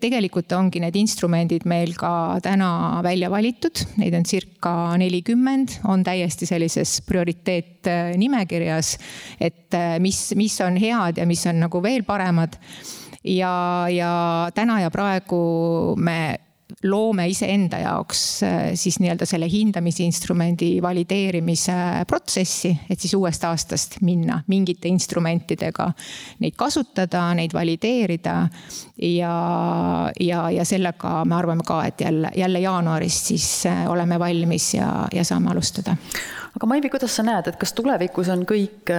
tegelikult ongi need instrumendid meil ka täna välja valitud, neid on circa nelikümmend, on täiesti sellises prioriteetnimekirjas, et äh, mis, mis on head ja mis on nagu veel paremad. ja, ja täna ja praegu me loome iseenda jaoks äh, siis nii-öelda selle hindamisinstrumendi valideerimise protsessi, et siis uuest aastast minna mingite instrumentidega neid kasutada, neid valideerida. ja, ja, ja sellega me arvame ka, et jälle, jälle jaanuarist siis äh, oleme valmis ja, ja saame alustada aga Maivi, kuidas sa näed, et kas tulevikus on kõik,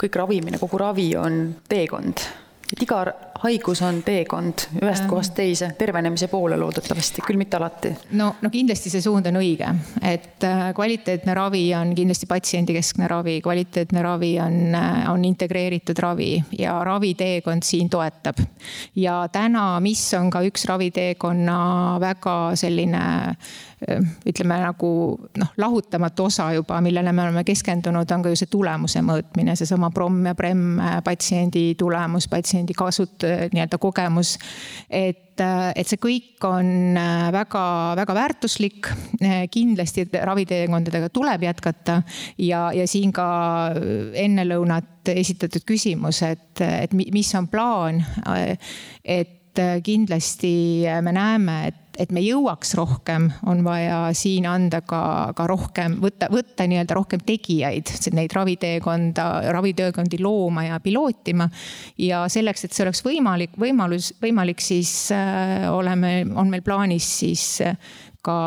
kõik ravimine, kogu ravi on teekond? et iga haigus on teekond ühest kohast teise, tervenemise poole loodetavasti, küll mitte alati. no, no kindlasti see suund on õige, et kvaliteetne ravi on kindlasti patsiendikeskne ravi, kvaliteetne ravi on, on integreeritud ravi ja raviteekond siin toetab. ja täna, mis on ka üks raviteekonna väga selline ütleme nagu noh, lahutamatu osa juba, millele me oleme keskendunud, on ka ju see tulemuse mõõtmine, seesama PROM ja PREM patsiendi tulemus, patsiendi kasut-, nii-öelda kogemus. et, et see kõik on väga-väga väärtuslik. kindlasti raviteekondadega tuleb jätkata ja, ja siin ka ennelõunat esitatud küsimus, et, et mis on plaan, et kindlasti me näeme, et et me jõuaks rohkem, on vaja siin anda ka, ka rohkem, võtta, võtta nii-öelda rohkem tegijaid, neid raviteekonda, raviteekondi looma ja pilootima. ja selleks, et see oleks võimalik, võimalus, võimalik, siis äh, oleme, on meil plaanis siis äh, ka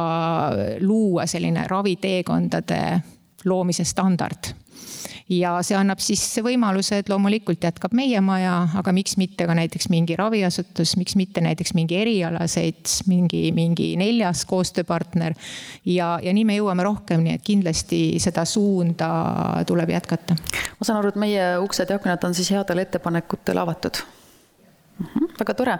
luua selline raviteekondade loomise standard ja see annab siis võimaluse, et loomulikult jätkab meie maja, aga miks mitte ka näiteks mingi raviasutus, miks mitte näiteks mingi erialaseid, mingi, mingi neljas koostööpartner. ja, ja nii me jõuame rohkem, nii et kindlasti seda suunda tuleb jätkata. ma saan aru, et meie uksed ja aknad on siis headele ettepanekutele avatud väga tore.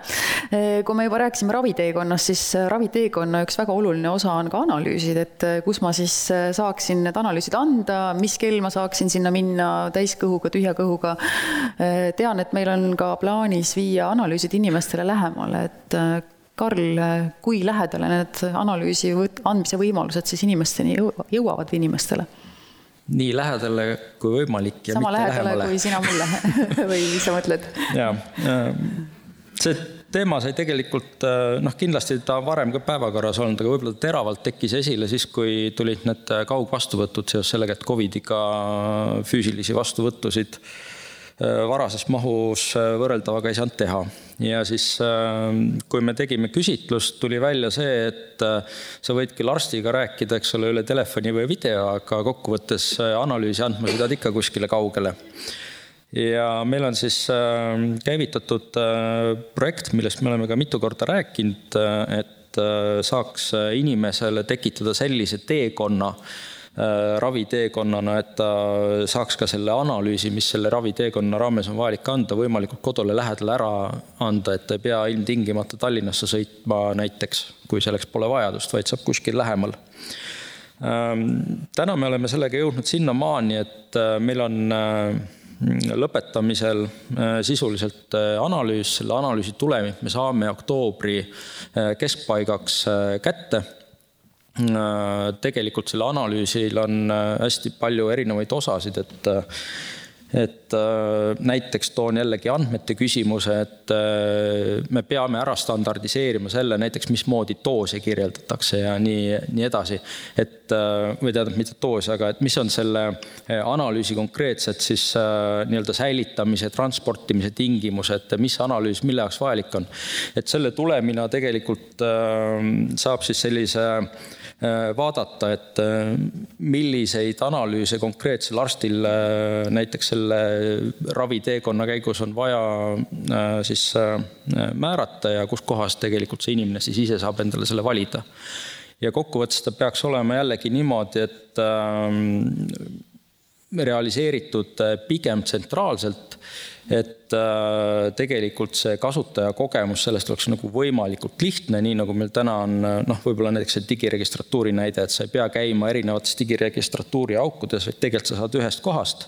Eh, kui me juba rääkisime raviteekonnast, siis eh, raviteekonna üks väga oluline osa on ka analüüsid, et eh, kus ma siis saaksin need analüüsid anda, mis kell ma saaksin sinna minna täiskõhuga, tühja kõhuga. tean, et meil on ka plaanis viia analüüsid inimestele lähemale, et Karl, kui lähedale need analüüsi andmise võimalused siis inimesteni jõuavad või inimestele? Nii lähedale kui võimalik. sama lähedale lähemale. kui sina mulle või mis sa mõtled? jaa, see teema sai tegelikult noh, kindlasti ta varem ka päevakorras olnud, aga võib-olla teravalt tekkis esile siis, kui tulid need kaugvastuvõtud seoses sellega, et Covidiga füüsilisi vastuvõttusid Äh, varases mahus äh, võrreldavaga ei saanud teha. ja siis, äh, kui me tegime küsitlust, tuli välja see, et sa võid küll arstiga rääkida, eks ole, üle telefoni või video, aga kokkuvõttes analüüsi andma sa pead ikka kuskile kaugele ja meil on siis käivitatud projekt, millest me oleme ka mitu korda rääkinud, et saaks inimesele tekitada sellise teekonna, Äh, raviteekonnana, et ta saaks ka selle analüüsi, mis selle raviteekonna raames on vajalik anda, võimalikult kodule lähedale ära anda, et ei pea ilmtingimata Tallinnasse sõitma näiteks, kui selleks pole vajadust, vaid saab kuskil lähemal. Ähm, täna me oleme sellega jõudnud sinnamaani, et äh, meil on äh, lõpetamisel sisuliselt analüüs, selle analüüsi tulemit me saame oktoobri keskpaigaks kätte. Äh, tegelikult selle analüüsil on äh, hästi palju erinevaid osasid, et äh, et näiteks toon jällegi andmete küsimuse, et me peame ära standardiseerima selle näiteks, mismoodi doose kirjeldatakse ja nii, nii edasi. et või tähendab, mitte doose, aga et mis on selle analüüsi konkreetselt siis nii-öelda säilitamise, transportimise tingimused, mis analüüs mille jaoks vajalik on. et selle tulemina tegelikult saab siis sellise Äh, vaadata, et äh, milliseid analüüse konkreetsel arstil äh, näiteks selle raviteekonna käigus on vaja siis määrata ja kuskohast tegelikult see inimene siis ise saab endale selle valida. ja kokkuvõttes ta peaks olema jällegi niimoodi, et realiseeritud pigem tsentraalselt et äh, tegelikult see kasutajakogemus sellest oleks nagu võimalikult lihtne, nii nagu meil täna on noh, võib-olla näiteks see digiregistratuuri näide, et sa ei pea käima erinevates digiregistratuuri aukudes, vaid tegelikult sa saad ühest kohast.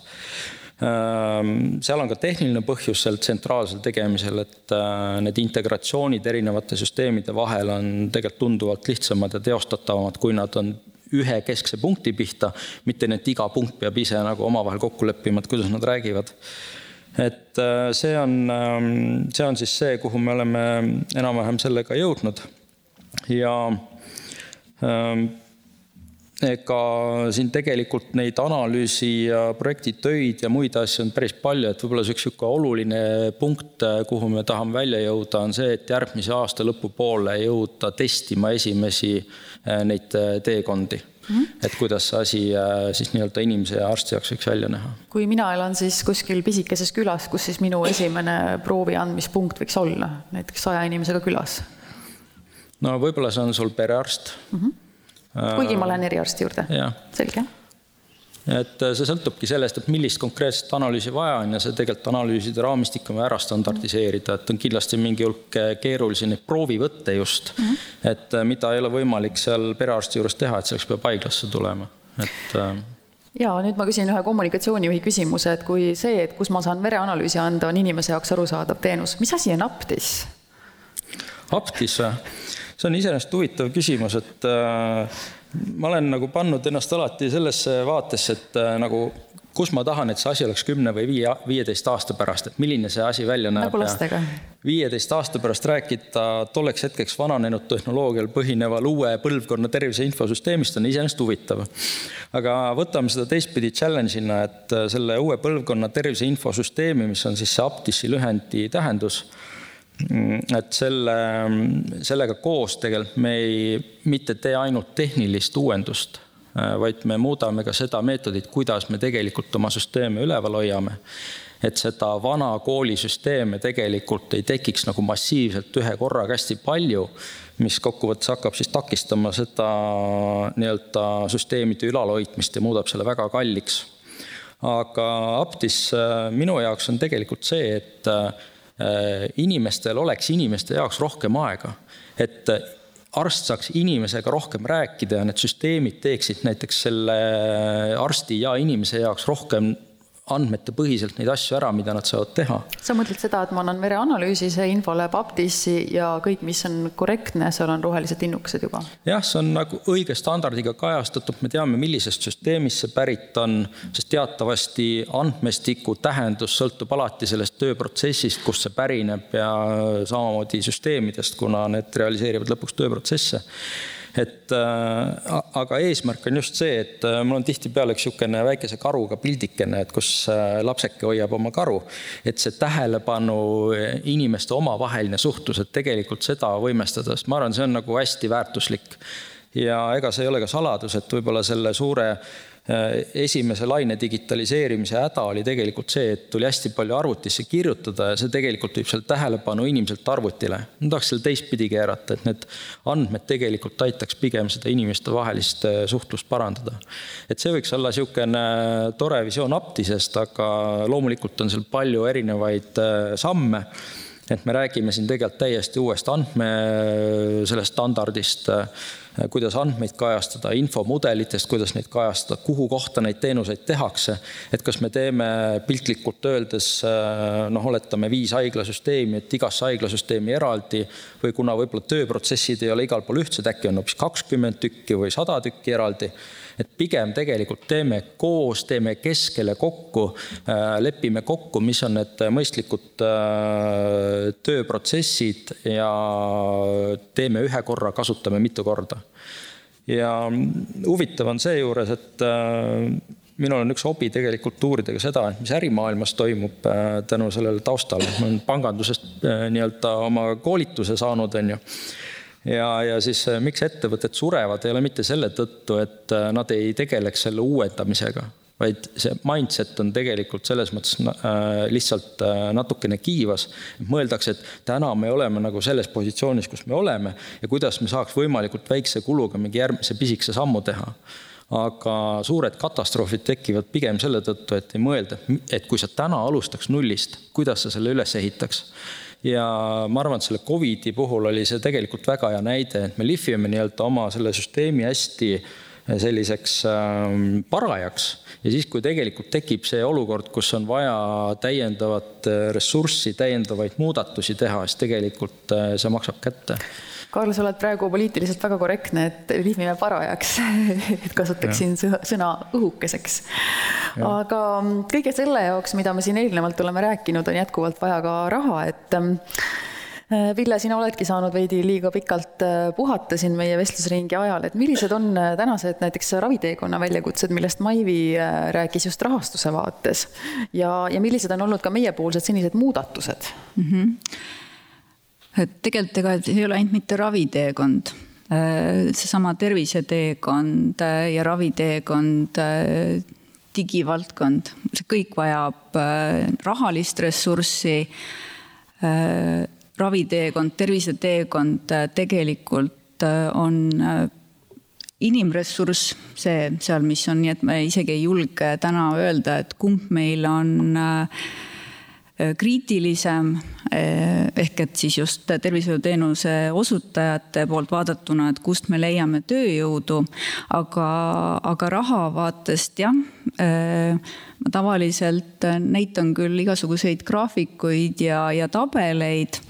Ähm, seal on ka tehniline põhjus sel tsentraalsel tegemisel, et äh, need integratsioonid erinevate süsteemide vahel on tegelikult tunduvalt lihtsamad ja teostatavamad, kui nad on ühe keskse punkti pihta, mitte nii, et iga punkt peab ise nagu omavahel kokku leppima, et kuidas nad räägivad et äh, see on, ähm, see on siis see, kuhu me oleme enam-vähem sellega jõudnud. Ja ähm, ega siin tegelikult neid analüüsi ja projektitöid ja muid asju on päris palju, et võib-olla üks niisugune oluline punkt, kuhu me tahame välja jõuda, on see, et järgmise aasta lõpupoole jõuda testima esimesi äh, neid äh, teekondi mm. -hmm. et kuidas see asi äh, siis nii-öelda inimese ja arsti jaoks võiks välja näha. kui mina elan siis kuskil pisikeses külas, kus siis minu esimene proovi andmispunkt võiks olla, näiteks saja inimesega külas? no võib-olla see on sul perearst mm. -hmm. kuigi ma lähen eriarsti juurde? selge et äh, see sõltubki sellest, et millist konkreetset analüüsi vaja on ja see tegelikult analüüside raamistik on vaja ära standardiseerida, et on kindlasti mingi hulk äh, keerulisi neid proovivõtte just mm, -hmm. et äh, mida ei ole võimalik seal perearsti juures teha, et selleks peab haiglasse tulema, et ja nüüd ma küsin ühe kommunikatsioonijuhi küsimuse, et kui see, et kus ma saan vereanalüüsi anda, on inimese jaoks arusaadav teenus, mis asi on Aptis? Aptis see on iseenesest huvitav küsimus, et äh, ma olen nagu pannud ennast alati sellesse vaatesse, et äh, nagu kus ma tahan, et see asi oleks kümne või viie, viieteist aasta pärast, et milline see asi välja näeb. nagu lastega. viieteist aasta pärast rääkida tolleks hetkeks vananenud tehnoloogial põhineval uue põlvkonna tervise infosüsteemist on iseenesest huvitav. aga võtame seda teistpidi challenge'ina, et äh, selle uue põlvkonna tervise infosüsteemi, mis on siis see Aptisi lühendi tähendus et selle, sellega koos tegelikult me ei, mitte tee ainult tehnilist uuendust, vaid me muudame ka seda meetodit, kuidas me tegelikult oma süsteeme üleval hoiame. et seda vana koolisüsteeme tegelikult ei tekiks nagu massiivselt ühe korraga hästi palju, mis kokkuvõttes hakkab siis takistama seda nii-öelda süsteemide ülalhoidmist ja muudab selle väga kalliks. aga Aptis äh, minu jaoks on tegelikult see, et Äh, inimestel oleks inimeste jaoks rohkem aega, et arst saaks inimesega rohkem rääkida ja need süsteemid teeksid näiteks selle arsti ja inimese jaoks rohkem andmetepõhiselt neid asju ära, mida nad saavad teha. sa mõtled seda, et ma annan vereanalüüsi, see info läheb Aptissi ja kõik, mis on korrektne, seal on rohelised linnukesed juba? jah, see on nagu õige standardiga kajastatud, me teame, millisest süsteemist see pärit on, sest teatavasti andmestiku tähendus sõltub alati sellest tööprotsessist, kust see pärineb ja samamoodi süsteemidest, kuna need realiseerivad lõpuks tööprotsesse et äh, aga eesmärk on just see, et äh, mul on tihtipeale üks niisugune väikese karuga pildikene, et kus äh, lapseke hoiab oma karu, et see tähelepanu, inimeste omavaheline suhtlus, et tegelikult seda võimestada, sest ma arvan, see on nagu hästi väärtuslik. ja ega see ei ole ka saladus, et võib-olla selle suure esimese laine digitaliseerimise häda oli tegelikult see, et tuli hästi palju arvutisse kirjutada ja see tegelikult viib seal tähelepanu inimeselt arvutile. ma tahaks selle teistpidi keerata, et need andmed tegelikult aitaks pigem seda inimestevahelist äh, suhtlust parandada. et see võiks olla niisugune tore visioon Aptisest, aga loomulikult on seal palju erinevaid äh, samme et me räägime siin tegelikult täiesti uuest andme, sellest standardist kuidas andmeid kajastada, infomudelitest, kuidas neid kajastada, kuhu kohta neid teenuseid tehakse. et kas me teeme piltlikult öeldes äh, noh, oletame viis haiglasüsteemi, et igasse haiglasüsteemi eraldi või kuna võib-olla tööprotsessid ei ole igal pool ühtsed, äkki on hoopis kakskümmend tükki või sada tükki eraldi et pigem tegelikult teeme koos, teeme keskele kokku, äh, lepime kokku, mis on need mõistlikud äh, tööprotsessid ja teeme ühe korra, kasutame mitu korda. ja huvitav on seejuures, et äh, minul on üks hobi tegelikult uurida ka seda, et mis ärimaailmas toimub tänu sellele taustale. ma olen pangandusest nii-öelda oma koolituse saanud, on ju ja, ja siis äh, miks ettevõtted surevad, ei ole mitte selle tõttu, et äh, nad ei tegeleks selle uuendamisega, vaid see mindset on tegelikult selles mõttes äh, lihtsalt natukene kiivas. mõeldakse, et täna me oleme nagu selles positsioonis, kus me oleme ja kuidas me saaks võimalikult väikse kuluga mingi järgmise pisikese sammu teha aga suured katastroofid tekivad pigem selle tõttu, et ei mõelda, et kui sa täna alustaks nullist, kuidas sa selle üles ehitaks ja ma arvan, et selle Covidi puhul oli see tegelikult väga hea näide, et me lihvime nii-öelda oma selle süsteemi hästi eh, selliseks ähm, parajaks. Ja siis, kui tegelikult tekib see olukord, kus on vaja täiendavat äh, ressurssi, täiendavaid muudatusi teha, siis tegelikult äh, see maksab kätte Karl, sa oled praegu poliitiliselt väga korrektne, et lihvime parajaks et kasutaksin ja. sõna õhukeseks. aga mm, kõige selle jaoks, mida me siin eelnevalt oleme rääkinud, on jätkuvalt vaja ka raha, et mm, äh, Ville, sina oledki saanud veidi liiga pikalt äh, puhata siin meie vestlusringi ajal, et millised on äh, tänased näiteks raviteekonna väljakutsed, millest Maivi rääkis just rahastuse vaates ja, ja millised on olnud ka meiepoolsed senised muudatused mm? -hmm et tegelikult ega see ei ole ainult mitte raviteekond, seesama terviseteekond ja raviteekond, digivaldkond, see kõik vajab rahalist ressurssi. raviteekond, terviseteekond tegelikult on inimressurss, see seal, mis on, nii et me isegi ei julge täna öelda, et kumb meil on äh, kriitilisem äh, ehk et siis just tervishoiuteenuse osutajate poolt vaadatuna, et kust me leiame tööjõudu, aga, aga raha vaatest jah, äh, ma tavaliselt näitan küll igasuguseid graafikuid ja, ja tabeleid.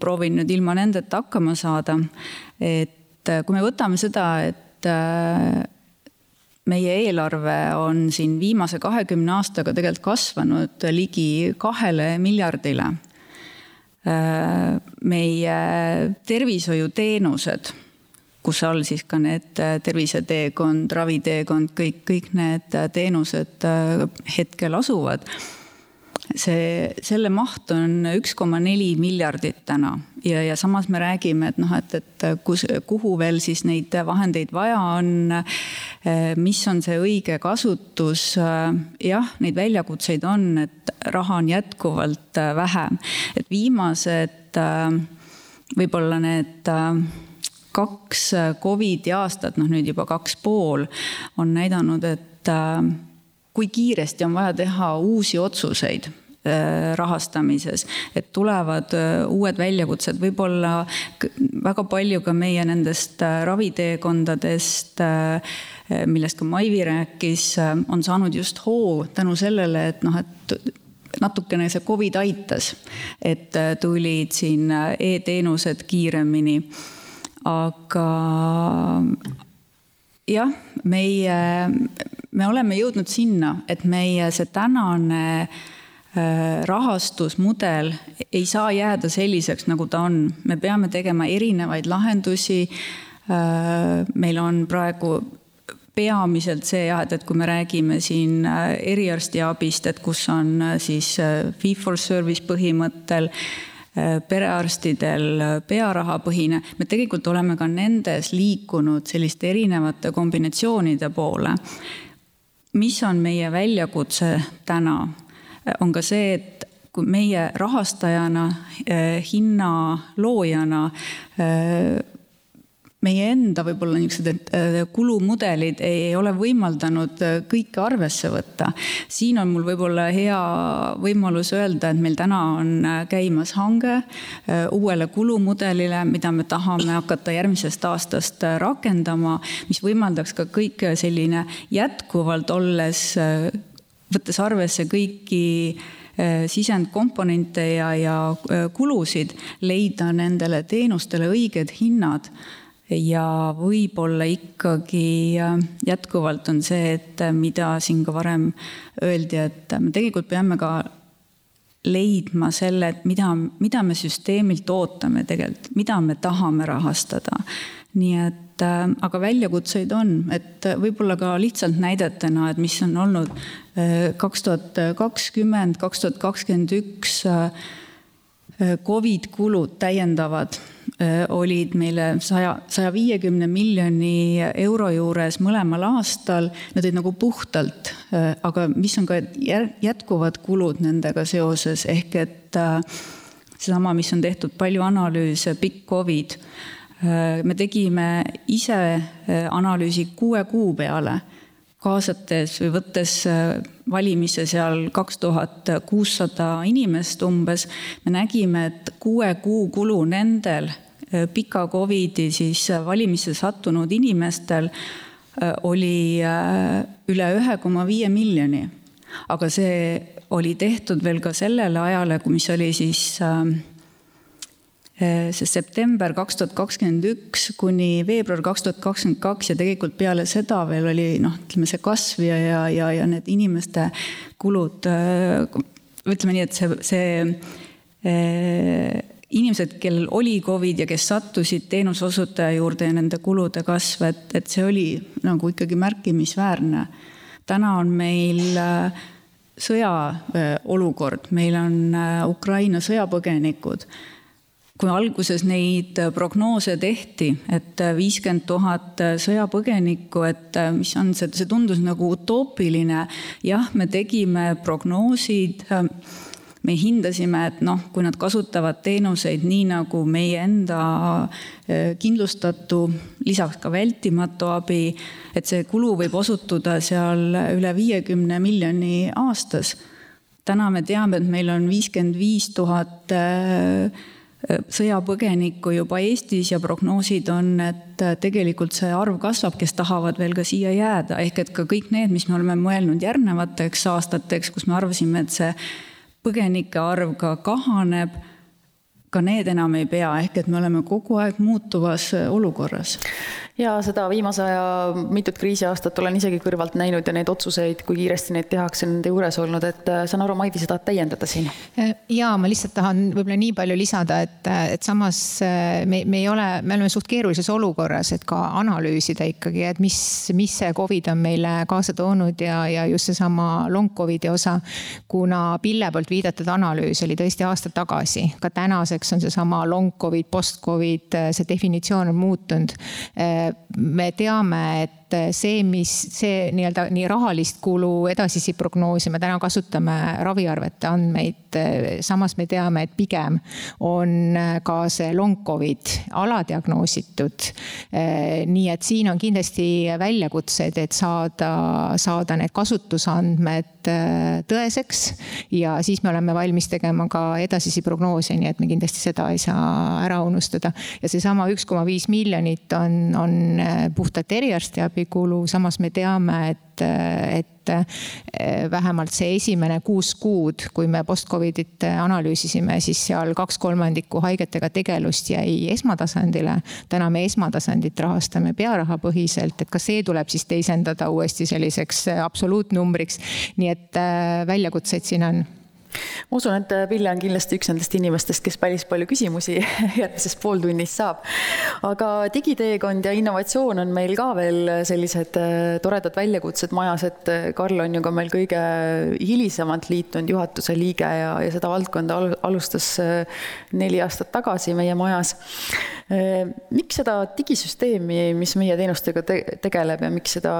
proovin nüüd ilma nendeta hakkama saada, et äh, kui me võtame seda, et äh, meie eelarve on siin viimase kahekümne aastaga tegelikult kasvanud ligi kahele miljardile. Äh, meie tervishoiuteenused, kus all siis ka need terviseteekond, raviteekond, kõik, kõik need teenused hetkel asuvad see, selle maht on üks koma neli miljardit täna ja, ja samas me räägime, et noh, et, et kus, kuhu veel siis neid vahendeid vaja on. mis on see õige kasutus? jah, neid väljakutseid on, et raha on jätkuvalt vähe, et viimased võib-olla need kaks Covidi aastat, noh nüüd juba kaks pool, on näidanud, et kui kiiresti on vaja teha uusi otsuseid äh, rahastamises, et tulevad äh, uued väljakutsed, võib-olla väga palju ka meie nendest äh, raviteekondadest, millest ka Maivi rääkis, on saanud just hoo tänu sellele, et noh, et natukene see Covid aitas, et tulid siin e-teenused kiiremini. aga jah, meie me oleme jõudnud sinna, et meie see tänane äh, rahastusmudel ei saa jääda selliseks, nagu ta on. me peame tegema erinevaid lahendusi. Äh, meil on praegu peamiselt see jah, et, et kui me räägime siin äh, eriarstiabist, et kus on siis fee for service põhimõttel perearstidel pearahapõhine, me tegelikult oleme ka nendes liikunud selliste erinevate kombinatsioonide poole mis on meie väljakutse täna, on ka see, et kui meie rahastajana, eh, hinna loojana eh, meie enda võib-olla niisugused äh, kulumudelid ei ole võimaldanud äh, kõike arvesse võtta. siin on mul võib-olla hea võimalus öelda, et meil täna on äh, käimas hange uuele kulumudelile, mida me tahame hakata järgmisest aastast rakendama, mis võimaldaks ka kõik selline jätkuvalt olles, võttes arvesse kõiki sisendkomponente ja, ja kulusid, leida nendele teenustele õiged hinnad ja võib-olla ikkagi äh, jätkuvalt on see, et äh, mida siin ka varem öeldi, et me tegelikult peame ka leidma selle, et mida, mida me süsteemilt ootame tegelikult, mida me tahame rahastada. nii et äh, aga väljakutseid on, et võib-olla ka lihtsalt näidetena, et mis on olnud kaks tuhat kakskümmend, kaks tuhat kakskümmend üks Covid kulud täiendavad Äh, olid meile saja, saja viiekümne miljoni euro juures mõlemal aastal, need olid nagu puhtalt, äh, aga mis on ka jätkuvad kulud nendega seoses, ehk et äh, seesama, mis on tehtud palju analüüse, pikk Covid, me tegime ise analüüsi kuue kuu peale kaasates või võttes valimisse seal kaks tuhat kuussada inimest umbes, me nägime, et kuue kuu kulu nendel Äh, pika Covidi siis äh, valimisse sattunud inimestel äh, oli üle ühe koma viie miljoni. aga see oli tehtud veel ka sellele ajale, mis oli siis see september kaks tuhat kakskümmend üks kuni veebruar kaks tuhat kakskümmend kaks ja tegelikult peale seda veel oli noh, ütleme see kasv ja, ja, ja, ja need inimeste kulud, ütleme nii, et see, see inimesed, kellel oli Covid ja kes sattusid teenuseosutaja juurde ja nende kulude kasv, et, et see oli nagu ikkagi märkimisväärne. täna on meil äh, sõjaolukord, meil on äh, Ukraina sõjapõgenikud. kui alguses neid prognoose tehti, et viiskümmend tuhat sõjapõgenikku, et mis on see, see tundus nagu utoopiline. jah, me tegime prognoosid me hindasime, et noh, kui nad kasutavad teenuseid nii nagu meie enda kindlustatu, lisaks ka vältimatu abi, et see kulu võib osutuda seal üle viiekümne miljoni aastas. täna me teame, et meil on viiskümmend viis tuhat sõjapõgenikku juba Eestis ja prognoosid on, et tegelikult see arv kasvab, kes tahavad veel ka siia jääda, ehk et ka kõik need, mis me oleme mõelnud järgnevateks aastateks, kus me arvasime, et see põgenike arv ka kahaneb, ka need enam ei pea, ehk et me oleme kogu aeg muutuvas olukorras ja seda viimase aja mitut kriisiaastat olen isegi kõrvalt näinud ja neid otsuseid, kui kiiresti neid tehakse, nende juures olnud, et äh, saan aru, Maidi, sa tahad täiendada siin? Äh, ja ma lihtsalt tahan võib-olla nii palju lisada, et, et samas äh, me, me ei ole, me oleme suht keerulises olukorras, et ka analüüsida ikkagi, et mis, mis see Covid on meile kaasa toonud ja, ja just seesama long Covidi osa. kuna Pille poolt viidatud analüüs oli tõesti aasta tagasi, ka tänaseks on seesama long Covid, post Covid, see definitsioon on muutunud. Me teame, et see, mis see nii-öelda nii rahalist kulu edasisi prognoose, me täna kasutame raviarvete andmeid. samas me teame, et pigem on ka see long Covid aladiagnoositud. nii et siin on kindlasti väljakutsed, et saada, saada need kasutusandmed tõeseks ja siis me oleme valmis tegema ka edasisi prognoose, nii et me kindlasti seda ei saa ära unustada. ja seesama üks koma viis miljonit on, on puhtalt eriarstiabi abikulu, samas me teame, et, et eh, vähemalt see esimene kuus kuud, kui me post-Covidit analüüsisime, siis seal kaks kolmandikku haigetega tegelust jäi esmatasandile. täna me esmatasandit rahastame pearahapõhiselt, et ka see tuleb siis teisendada uuesti selliseks absoluutnumbriks. nii et eh, väljakutseid siin on ma usun, et Pille on kindlasti üks nendest inimestest, kes päris palju küsimusi järgmises pooltunnis saab. aga digiteekond ja innovatsioon on meil ka veel sellised äh, toredad väljakutsed majas, et äh, Karl on ju ka meil kõige hilisemalt liitunud juhatuse liige ja, ja seda valdkonda alustas äh, neli aastat tagasi meie majas. miks seda digisüsteemi, mis meie teenustega te tegeleb ja miks seda,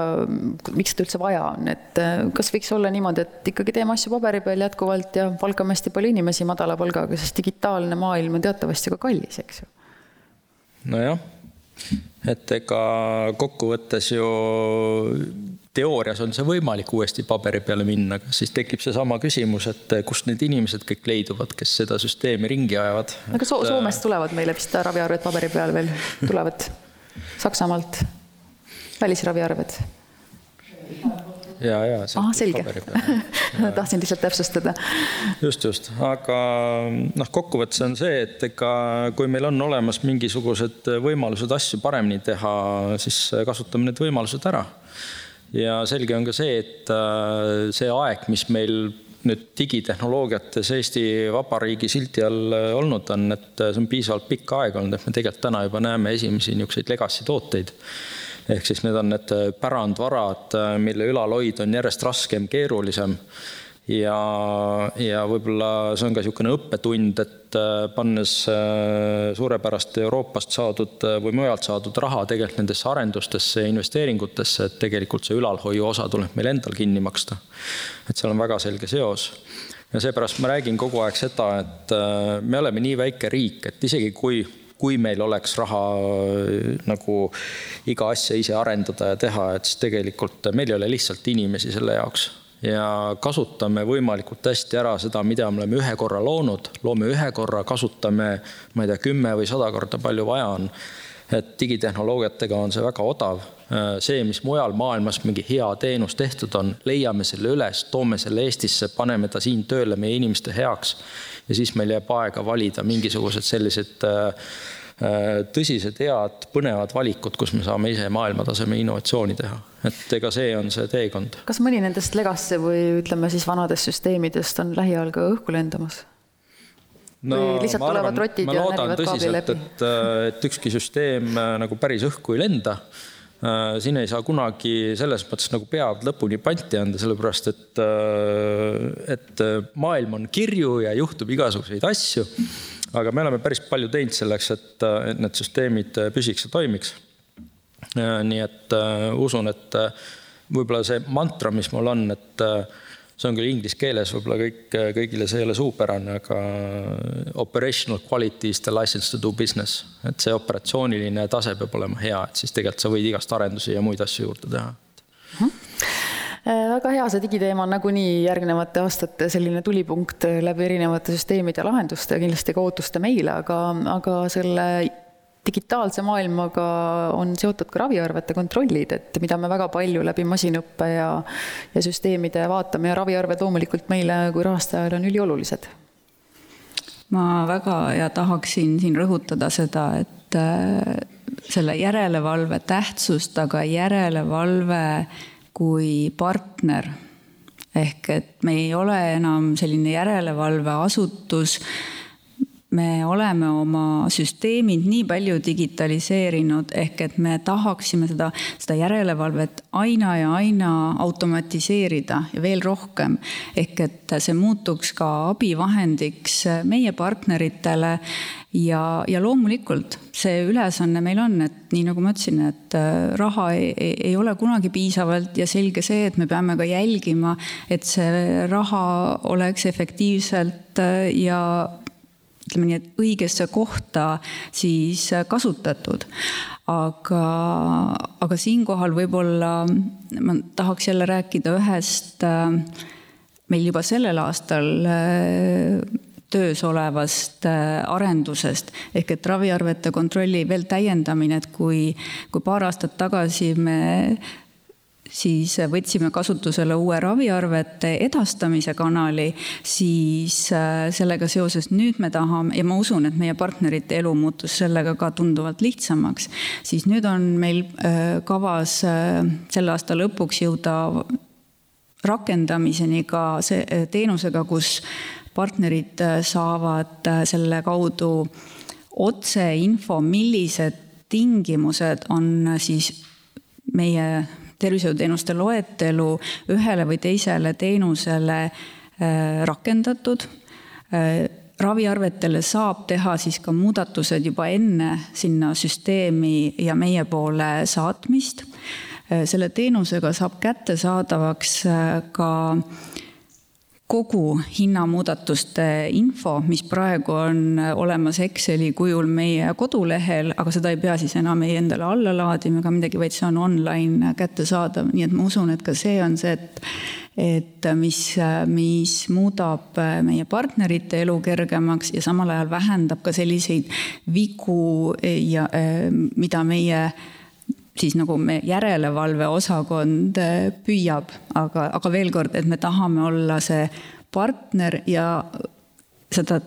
miks seda üldse vaja on, et kas võiks olla niimoodi, et ikkagi teeme asju paberi peal jätkuvalt ja ja palkame hästi palju inimesi madala palgaga, sest digitaalne maailm on teatavasti ka kallis, eks ju. nojah, et ega kokkuvõttes ju teoorias on see võimalik uuesti paberi peale minna, aga siis tekib seesama küsimus, et kust need inimesed kõik leiduvad, kes seda süsteemi ringi ajavad. aga so Soomest tulevad meile vist raviarved paberi peal veel, tulevad Saksamaalt, välisraviarved ja, ja. ah, selge. tahtsin lihtsalt täpsustada. just, just, aga noh, kokkuvõttes on see, et ega kui meil on olemas mingisugused võimalused asju paremini teha, siis kasutame need võimalused ära. ja selge on ka see, et äh, see aeg, mis meil nüüd digitehnoloogiates Eesti Vabariigi silti all olnud on, et see on piisavalt pikk aeg olnud, et me tegelikult täna juba näeme esimesi niisuguseid legacy tooteid ehk siis need on need äh, pärandvarad, äh, mille ülalhoid on järjest raskem, keerulisem. ja, ja võib-olla see on ka niisugune õppetund, et äh, pannes suurepärast Euroopast saadud või mujalt saadud raha tegelikult nendesse arendustesse ja investeeringutesse, et tegelikult see ülalhoiu osa tuleb meil endal kinni maksta. et seal on väga selge seos ja seepärast ma räägin kogu aeg seda, et me oleme nii väike riik, et isegi kui kui meil oleks raha äh, nagu iga asja ise arendada ja teha, et siis tegelikult meil ei ole lihtsalt inimesi selle jaoks ja kasutame võimalikult hästi ära seda, mida me oleme ühe korra loonud, loome ühe korra, kasutame, ma ei tea, kümme või sada korda palju vaja on. et digitehnoloogiatega on see väga odav. Äh, see, mis mujal maailmas mingi hea teenus tehtud on, leiame selle üles, toome selle Eestisse, paneme ta siin tööle meie inimeste heaks ja siis meil jääb aega valida mingisugused sellised äh, äh, tõsised, head, põnevad valikud, kus me saame ise maailmataseme innovatsiooni teha. et ega see on see teekond. kas mõni nendest legacy või ütleme siis vanadest süsteemidest on lähiajal ka õhku lendamas? no ma arvan, ma loodan tõsiselt, et, et ükski süsteem nagu päris õhku ei lenda Äh, siin ei saa kunagi selles mõttes nagu pead lõpuni panti anda, sellepärast et, äh, et maailm on kirju ja juhtub igasuguseid asju. aga me oleme päris palju teinud selleks, et, et need süsteemid püsiks ja toimiks. nii et usun, et võib-olla see mantra, mis mul on, et see on küll inglise keeles, võib-olla kõik, kõigile see ei ole suupärane, aga operational quality is the license to do business. et see operatsiooniline tase peab olema hea, et siis tegelikult sa võid igast arendusi ja muid asju juurde teha. Mhm. -huh väga hea, see digiteema on nagunii järgnevate aastate selline tulipunkt läbi erinevate süsteemide ja lahenduste ja kindlasti ka ootuste meile, aga, aga selle digitaalse maailmaga on seotud ka raviarvete kontrollid, et mida me väga palju läbi masinõppe ja, ja süsteemide vaatame ja raviarved loomulikult meile kui rahastajale on üliolulised. ma väga ja tahaksin siin rõhutada seda, et äh, selle järelevalve tähtsust, aga järelevalve kui partner ehk et me ei ole enam selline järelevalveasutus me oleme oma süsteemid nii palju digitaliseerinud, ehk et me tahaksime seda, seda järelevalvet aina ja aina automatiseerida ja veel rohkem. ehk et see muutuks ka abivahendiks meie partneritele ja, ja loomulikult see ülesanne meil on, et nii nagu ma ütlesin, et äh, raha ei, ei, ei ole kunagi piisavalt ja selge see, et me peame ka jälgima, et see raha oleks efektiivselt äh, ja ütleme nii, et õigesse kohta siis kasutatud. aga, aga siinkohal võib-olla ma tahaks jälle rääkida ühest meil juba sellel aastal töös olevast arendusest ehk et raviarvete kontrolli veel täiendamine, et kui, kui paar aastat tagasi me siis võtsime kasutusele uue raviarvete edastamise kanali, siis äh, sellega seoses nüüd me tahame ja ma usun, et meie partnerite elu muutus sellega ka tunduvalt lihtsamaks, siis nüüd on meil äh, kavas äh, selle aasta lõpuks jõuda rakendamiseni ka see teenusega, kus partnerid saavad selle kaudu otseinfo, millised tingimused on siis meie tervishoiuteenuste loetelu ühele või teisele teenusele äh, rakendatud. Äh, raviarvetele saab teha siis ka muudatused juba enne sinna süsteemi ja meie poole saatmist. Äh, selle teenusega saab kättesaadavaks ka kogu hinnamuudatuste info, mis praegu on olemas Exceli kujul meie kodulehel, aga seda ei pea siis enam ei endale alla laadima ega midagi, vaid see on online kättesaadav, nii et ma usun, et ka see on see, et et mis, mis muudab meie partnerite elu kergemaks ja samal ajal vähendab ka selliseid vigu ja mida meie siis nagu me järelevalveosakond äh, püüab, aga, aga veel kord, et me tahame olla see partner ja seda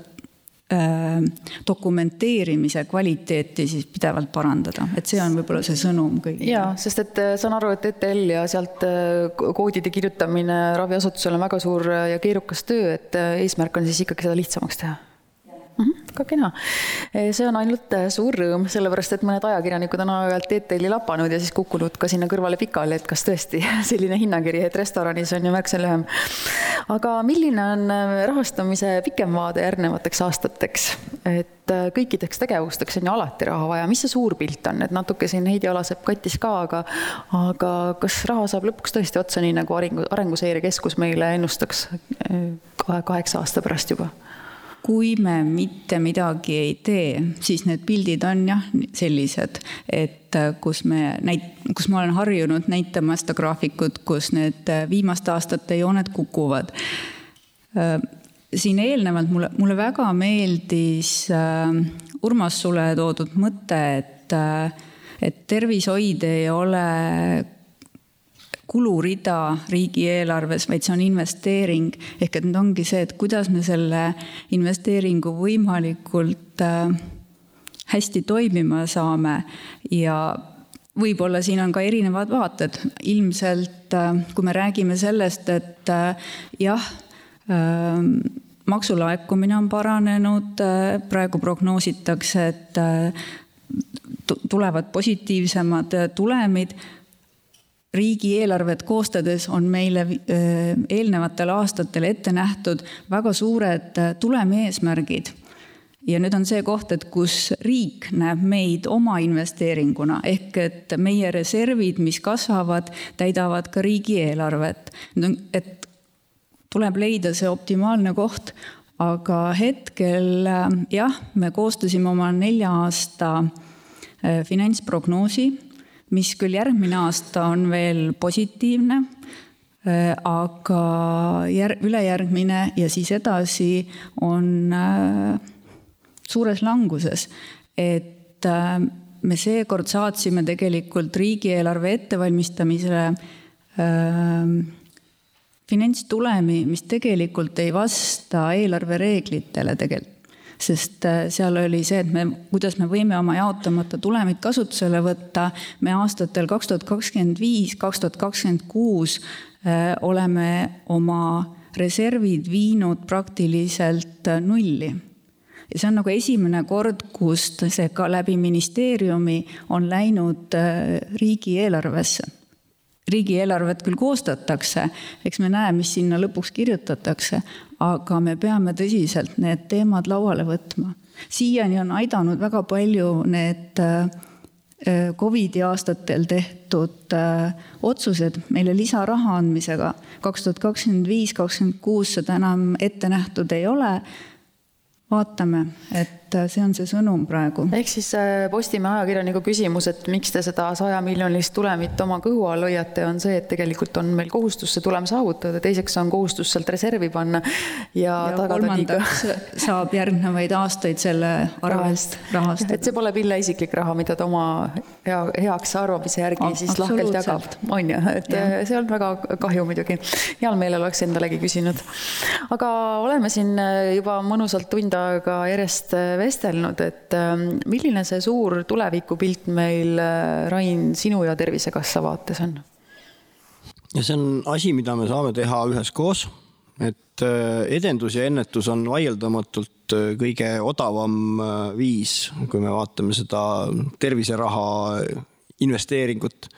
äh, dokumenteerimise kvaliteeti siis pidevalt parandada, et see on võib-olla see sõnum kõigile. jaa, sest et äh, saan aru, et ETL ja sealt äh, koodide kirjutamine raviasutusele on väga suur ja keerukas töö, et eesmärk on siis ikkagi seda lihtsamaks teha -hmm, väga kena. see on ainult äh, suur rõõm, sellepärast et mõned ajakirjanikud on aeg-ajalt ETL-i lapanud ja siis kukkunud ka sinna kõrvale pikali, et kas tõesti selline hinnakiri, et restoranis on ju märksa lühem. aga milline on äh, rahastamise pikem vaade järgnevateks aastateks? et kõikideks tegevusteks on ju alati raha vaja, mis see suur pilt on, et natuke siin Heidi Alasepp kattis ka, aga aga kas raha saab lõpuks tõesti otsa, nii nagu arengu, Arenguseire Keskus meile ennustaks kahe, kaheksa aasta pärast juba? Kui me mitte midagi ei tee, siis need pildid on jah, sellised, et äh, kus me näit-, kus ma olen harjunud näitama seda graafikut, kus need äh, viimaste aastate jooned kukuvad. Äh, siin eelnevalt mulle, mulle väga meeldis Urmas Sule toodud mõte, et, et tervishoid ei ole kulurida riigieelarves, vaid see on investeering. ehk et nüüd ongi see, et kuidas me selle investeeringu võimalikult äh, hästi toimima saame ja võib-olla siin on ka erinevad vaated, ilmselt äh, kui me räägime sellest, et äh, jah, maksulaekumine on paranenud, praegu prognoositakse, et tulevad positiivsemad tulemid riigieelarvet koostades on meile äh, eelnevatel aastatel ette nähtud väga suured äh, tulemeesmärgid. ja nüüd on see koht, et kus riik näeb meid oma investeeringuna, ehk et meie reservid, mis kasvavad, täidavad ka riigieelarvet. et tuleb leida see optimaalne koht, aga hetkel jah, me koostasime oma nelja aasta äh, finantsprognoosi, mis küll järgmine aasta on veel positiivne äh, aga jär-, ülejärgmine ja siis edasi on äh, suures languses. et äh, me seekord saatsime tegelikult riigieelarve ettevalmistamisele äh, finantstulemi, mis tegelikult ei vasta eelarvereeglitele tegelikult sest äh, seal oli see, et me, kuidas me võime oma jaotamata tulemit kasutusele võtta. me aastatel kaks tuhat kakskümmend viis, kaks tuhat kakskümmend kuus oleme oma reservid viinud praktiliselt nulli ja see on nagu esimene kord, kust see ka läbi ministeeriumi on läinud äh, riigieelarvesse. Riigieelarvet küll koostatakse, eks me näe, mis sinna lõpuks kirjutatakse, aga me peame tõsiselt need teemad lauale võtma. siiani on aidanud väga palju need äh, äh, Covidi aastatel tehtud otsused meile lisaraha andmisega. kaks tuhat kakskümmend viis, kakskümmend kuus seda enam ette nähtud ei ole vaatame, et äh, see on see sõnum praegu. ehk siis äh, Postimehe ajakirjaniku küsimus, et miks te seda saja miljonilist tulemit oma kõhu all hoiate, on see, et tegelikult on meil kohustus see tulem saavutada, teiseks on kohustus sealt reservi panna ja, ja kolmandaks ka... saab järgnevaid aastaid selle arvest rahastada. et see pole Pille isiklik raha, mida ta oma hea, heaks arvamise järgi siis lahkelt jagab, on ju, et ja. Äh, see on väga kahju muidugi. heal meelel oleks endalegi küsinud. aga oleme siin juba mõnusalt tund aega järjest vestelnud, et ähm, milline see suur tulevikupilt meil, äh, Rain, sinu ja Tervisekassa vaates on? ja see on asi, mida me saame teha üheskoos, et äh, edendus ja ennetus on vaieldamatult kõige odavam viis, kui me vaatame seda terviseraha investeeringut,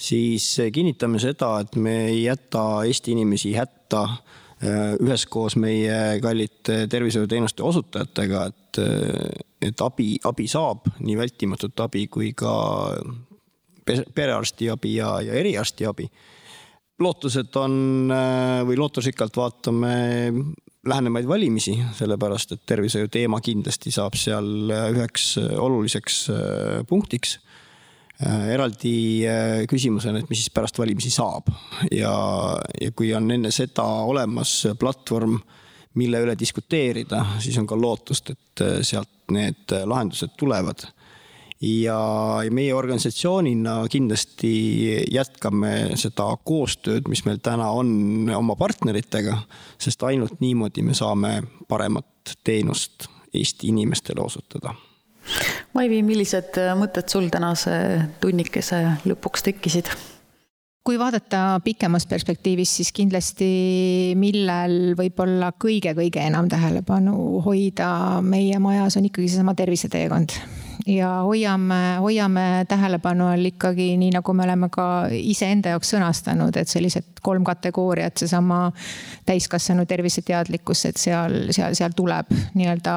siis kinnitame seda, et me ei jäta Eesti inimesi hätta Äh, üheskoos meie kallite tervishoiuteenuste osutajatega, et, äh, et abi, abi saab, nii vältimatut abi kui ka perearstiabi ja, ja eriarstiabi. lootused on äh, või lootusrikkalt vaatame lähenevaid valimisi, sellepärast et tervishoiu teema kindlasti saab seal üheks oluliseks punktiks Äh, eraldi äh, küsimus on, et mis siis pärast valimisi saab ja, ja kui on enne seda olemas platvorm, mille üle diskuteerida, siis on ka lootust, et äh, sealt need lahendused tulevad. ja meie organisatsioonina kindlasti jätkame seda koostööd, mis meil täna on oma partneritega, sest ainult niimoodi me saame paremat teenust Eesti inimestele osutada Maivi, millised äh, mõtted sul tänase tunnikese lõpuks tekkisid? kui vaadata pikemas perspektiivis, siis kindlasti millel võib-olla kõige-kõige enam tähelepanu hoida meie majas on ikkagi seesama terviseteekond ja hoiame, hoiame tähelepanu all ikkagi nii, nagu me oleme ka iseenda jaoks sõnastanud, et sellised kolm kategooriat, seesama täiskasvanu terviseteadlikkus, et seal, seal, seal tuleb nii-öelda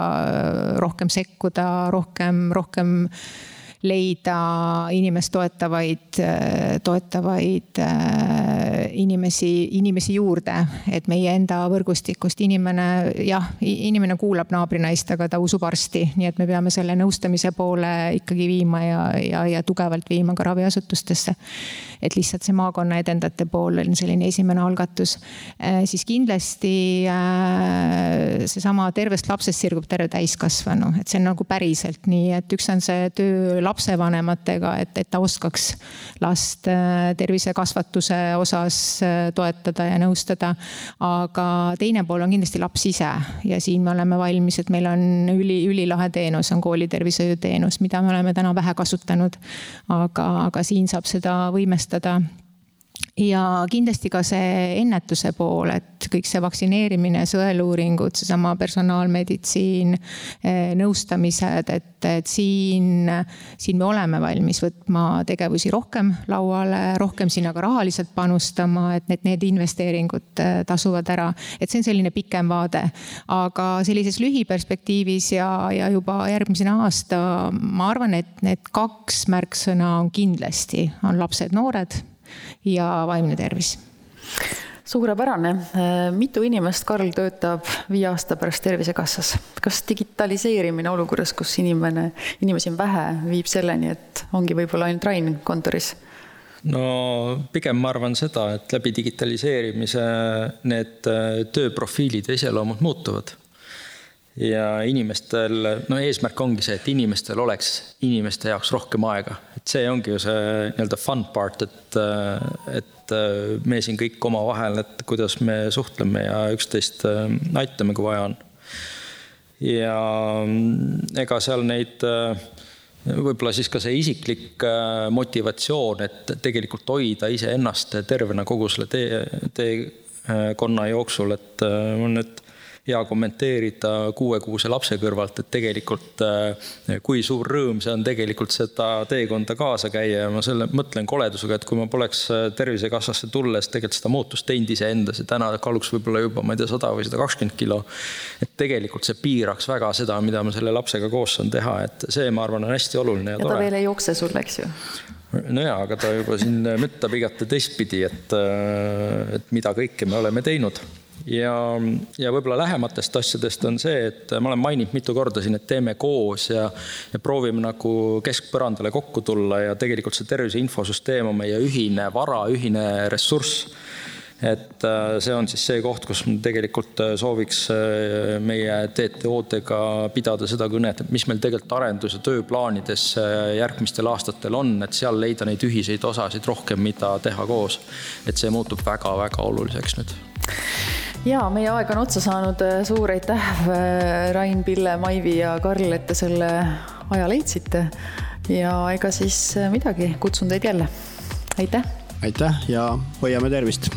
rohkem sekkuda, rohkem, rohkem leida inimest toetavaid, toetavaid äh, inimesi, inimesi juurde. et meie enda võrgustikust inimene, jah, inimene kuulab naabrinaist, aga ta usub arsti, nii et me peame selle nõustamise poole ikkagi viima ja, ja, ja tugevalt viima ka raviasutustesse. et lihtsalt see maakonna edendajate pool on selline esimene algatus. Äh, siis kindlasti äh, seesama tervest lapsest sirgub terve täiskasvanu, et see on nagu päriselt nii, et üks on see töö lapse lapsevanematega, et, et ta oskaks last äh, tervisekasvatuse osas äh, toetada ja nõustada. aga teine pool on kindlasti laps ise ja siin me oleme valmis, et meil on üli, ülilahe teenus, on koolitervishoiuteenus, mida me oleme täna vähe kasutanud. aga, aga siin saab seda võimestada ja kindlasti ka see ennetuse pool, et kõik see vaktsineerimine, sõeluuringud, seesama personaalmeditsiin, eh, nõustamised, et, et siin, siin me oleme valmis võtma tegevusi rohkem lauale, rohkem sinna ka rahaliselt panustama, et need, need investeeringud eh, tasuvad ära. et see on selline pikem vaade, aga sellises lühiperspektiivis ja, ja juba järgmisena aasta, ma arvan, et need kaks märksõna on kindlasti, on lapsed-noored ja vaimne tervis suurepärane, mitu inimest, Karl, töötab viie aasta pärast Tervisekassas? kas digitaliseerimine olukorras, kus inimene, inimesi on vähe, viib selleni, et ongi võib-olla ainult Rain kontoris? no pigem ma arvan seda, et läbi digitaliseerimise need tööprofiilid ja iseloomud muutuvad ja inimestel, no eesmärk ongi see, et inimestel oleks inimeste jaoks rohkem aega. et see ongi ju see nii-öelda fun part, et, et me siin kõik omavahel, et kuidas me suhtleme ja üksteist aitame, kui vaja on. ja ega seal neid võib-olla siis ka see isiklik motivatsioon, et tegelikult hoida iseennast tervena kogu selle tee, teekonna jooksul, et on need hea kommenteerida kuuekuuse lapse kõrvalt, et tegelikult eh, kui suur rõõm see on tegelikult seda teekonda kaasa käia ja ma selle mõtlen koledusega, et kui ma poleks eh, Tervisekassasse tulles tegelikult seda muutust teinud iseendas ja täna kaaluks võib-olla juba, ma ei tea, sada või sada kakskümmend kilo. et tegelikult see piiraks väga seda, mida ma selle lapsega koos saan teha, et see, ma arvan, on hästi oluline ja, ja tore. ta veel ei jookse sul, eks ju? no jaa, aga ta juba siin müttab igat ja teistpidi, et, et mida kõike me oleme teinud ja, ja võib-olla lähematest asjadest on see, et ma olen maininud mitu korda siin, et teeme koos ja, ja proovime nagu keskpõrandale kokku tulla ja tegelikult see tervise infosüsteem on meie ühine vara, ühine ressurss et äh, see on siis see koht, kus me tegelikult äh, sooviks äh, meie TTO-dega pidada seda kõnet, et mis meil tegelikult arendus- ja tööplaanides järgmistel aastatel on, et seal leida neid ühiseid osasid rohkem, mida teha koos. et see muutub väga-väga oluliseks nüüd ja meie aeg on otsa saanud, suur aitäh, Rain, Pille, Maivi ja Karl, et te selle aja leidsite. ja ega siis midagi, kutsun teid jälle. aitäh. aitäh ja hoiame tervist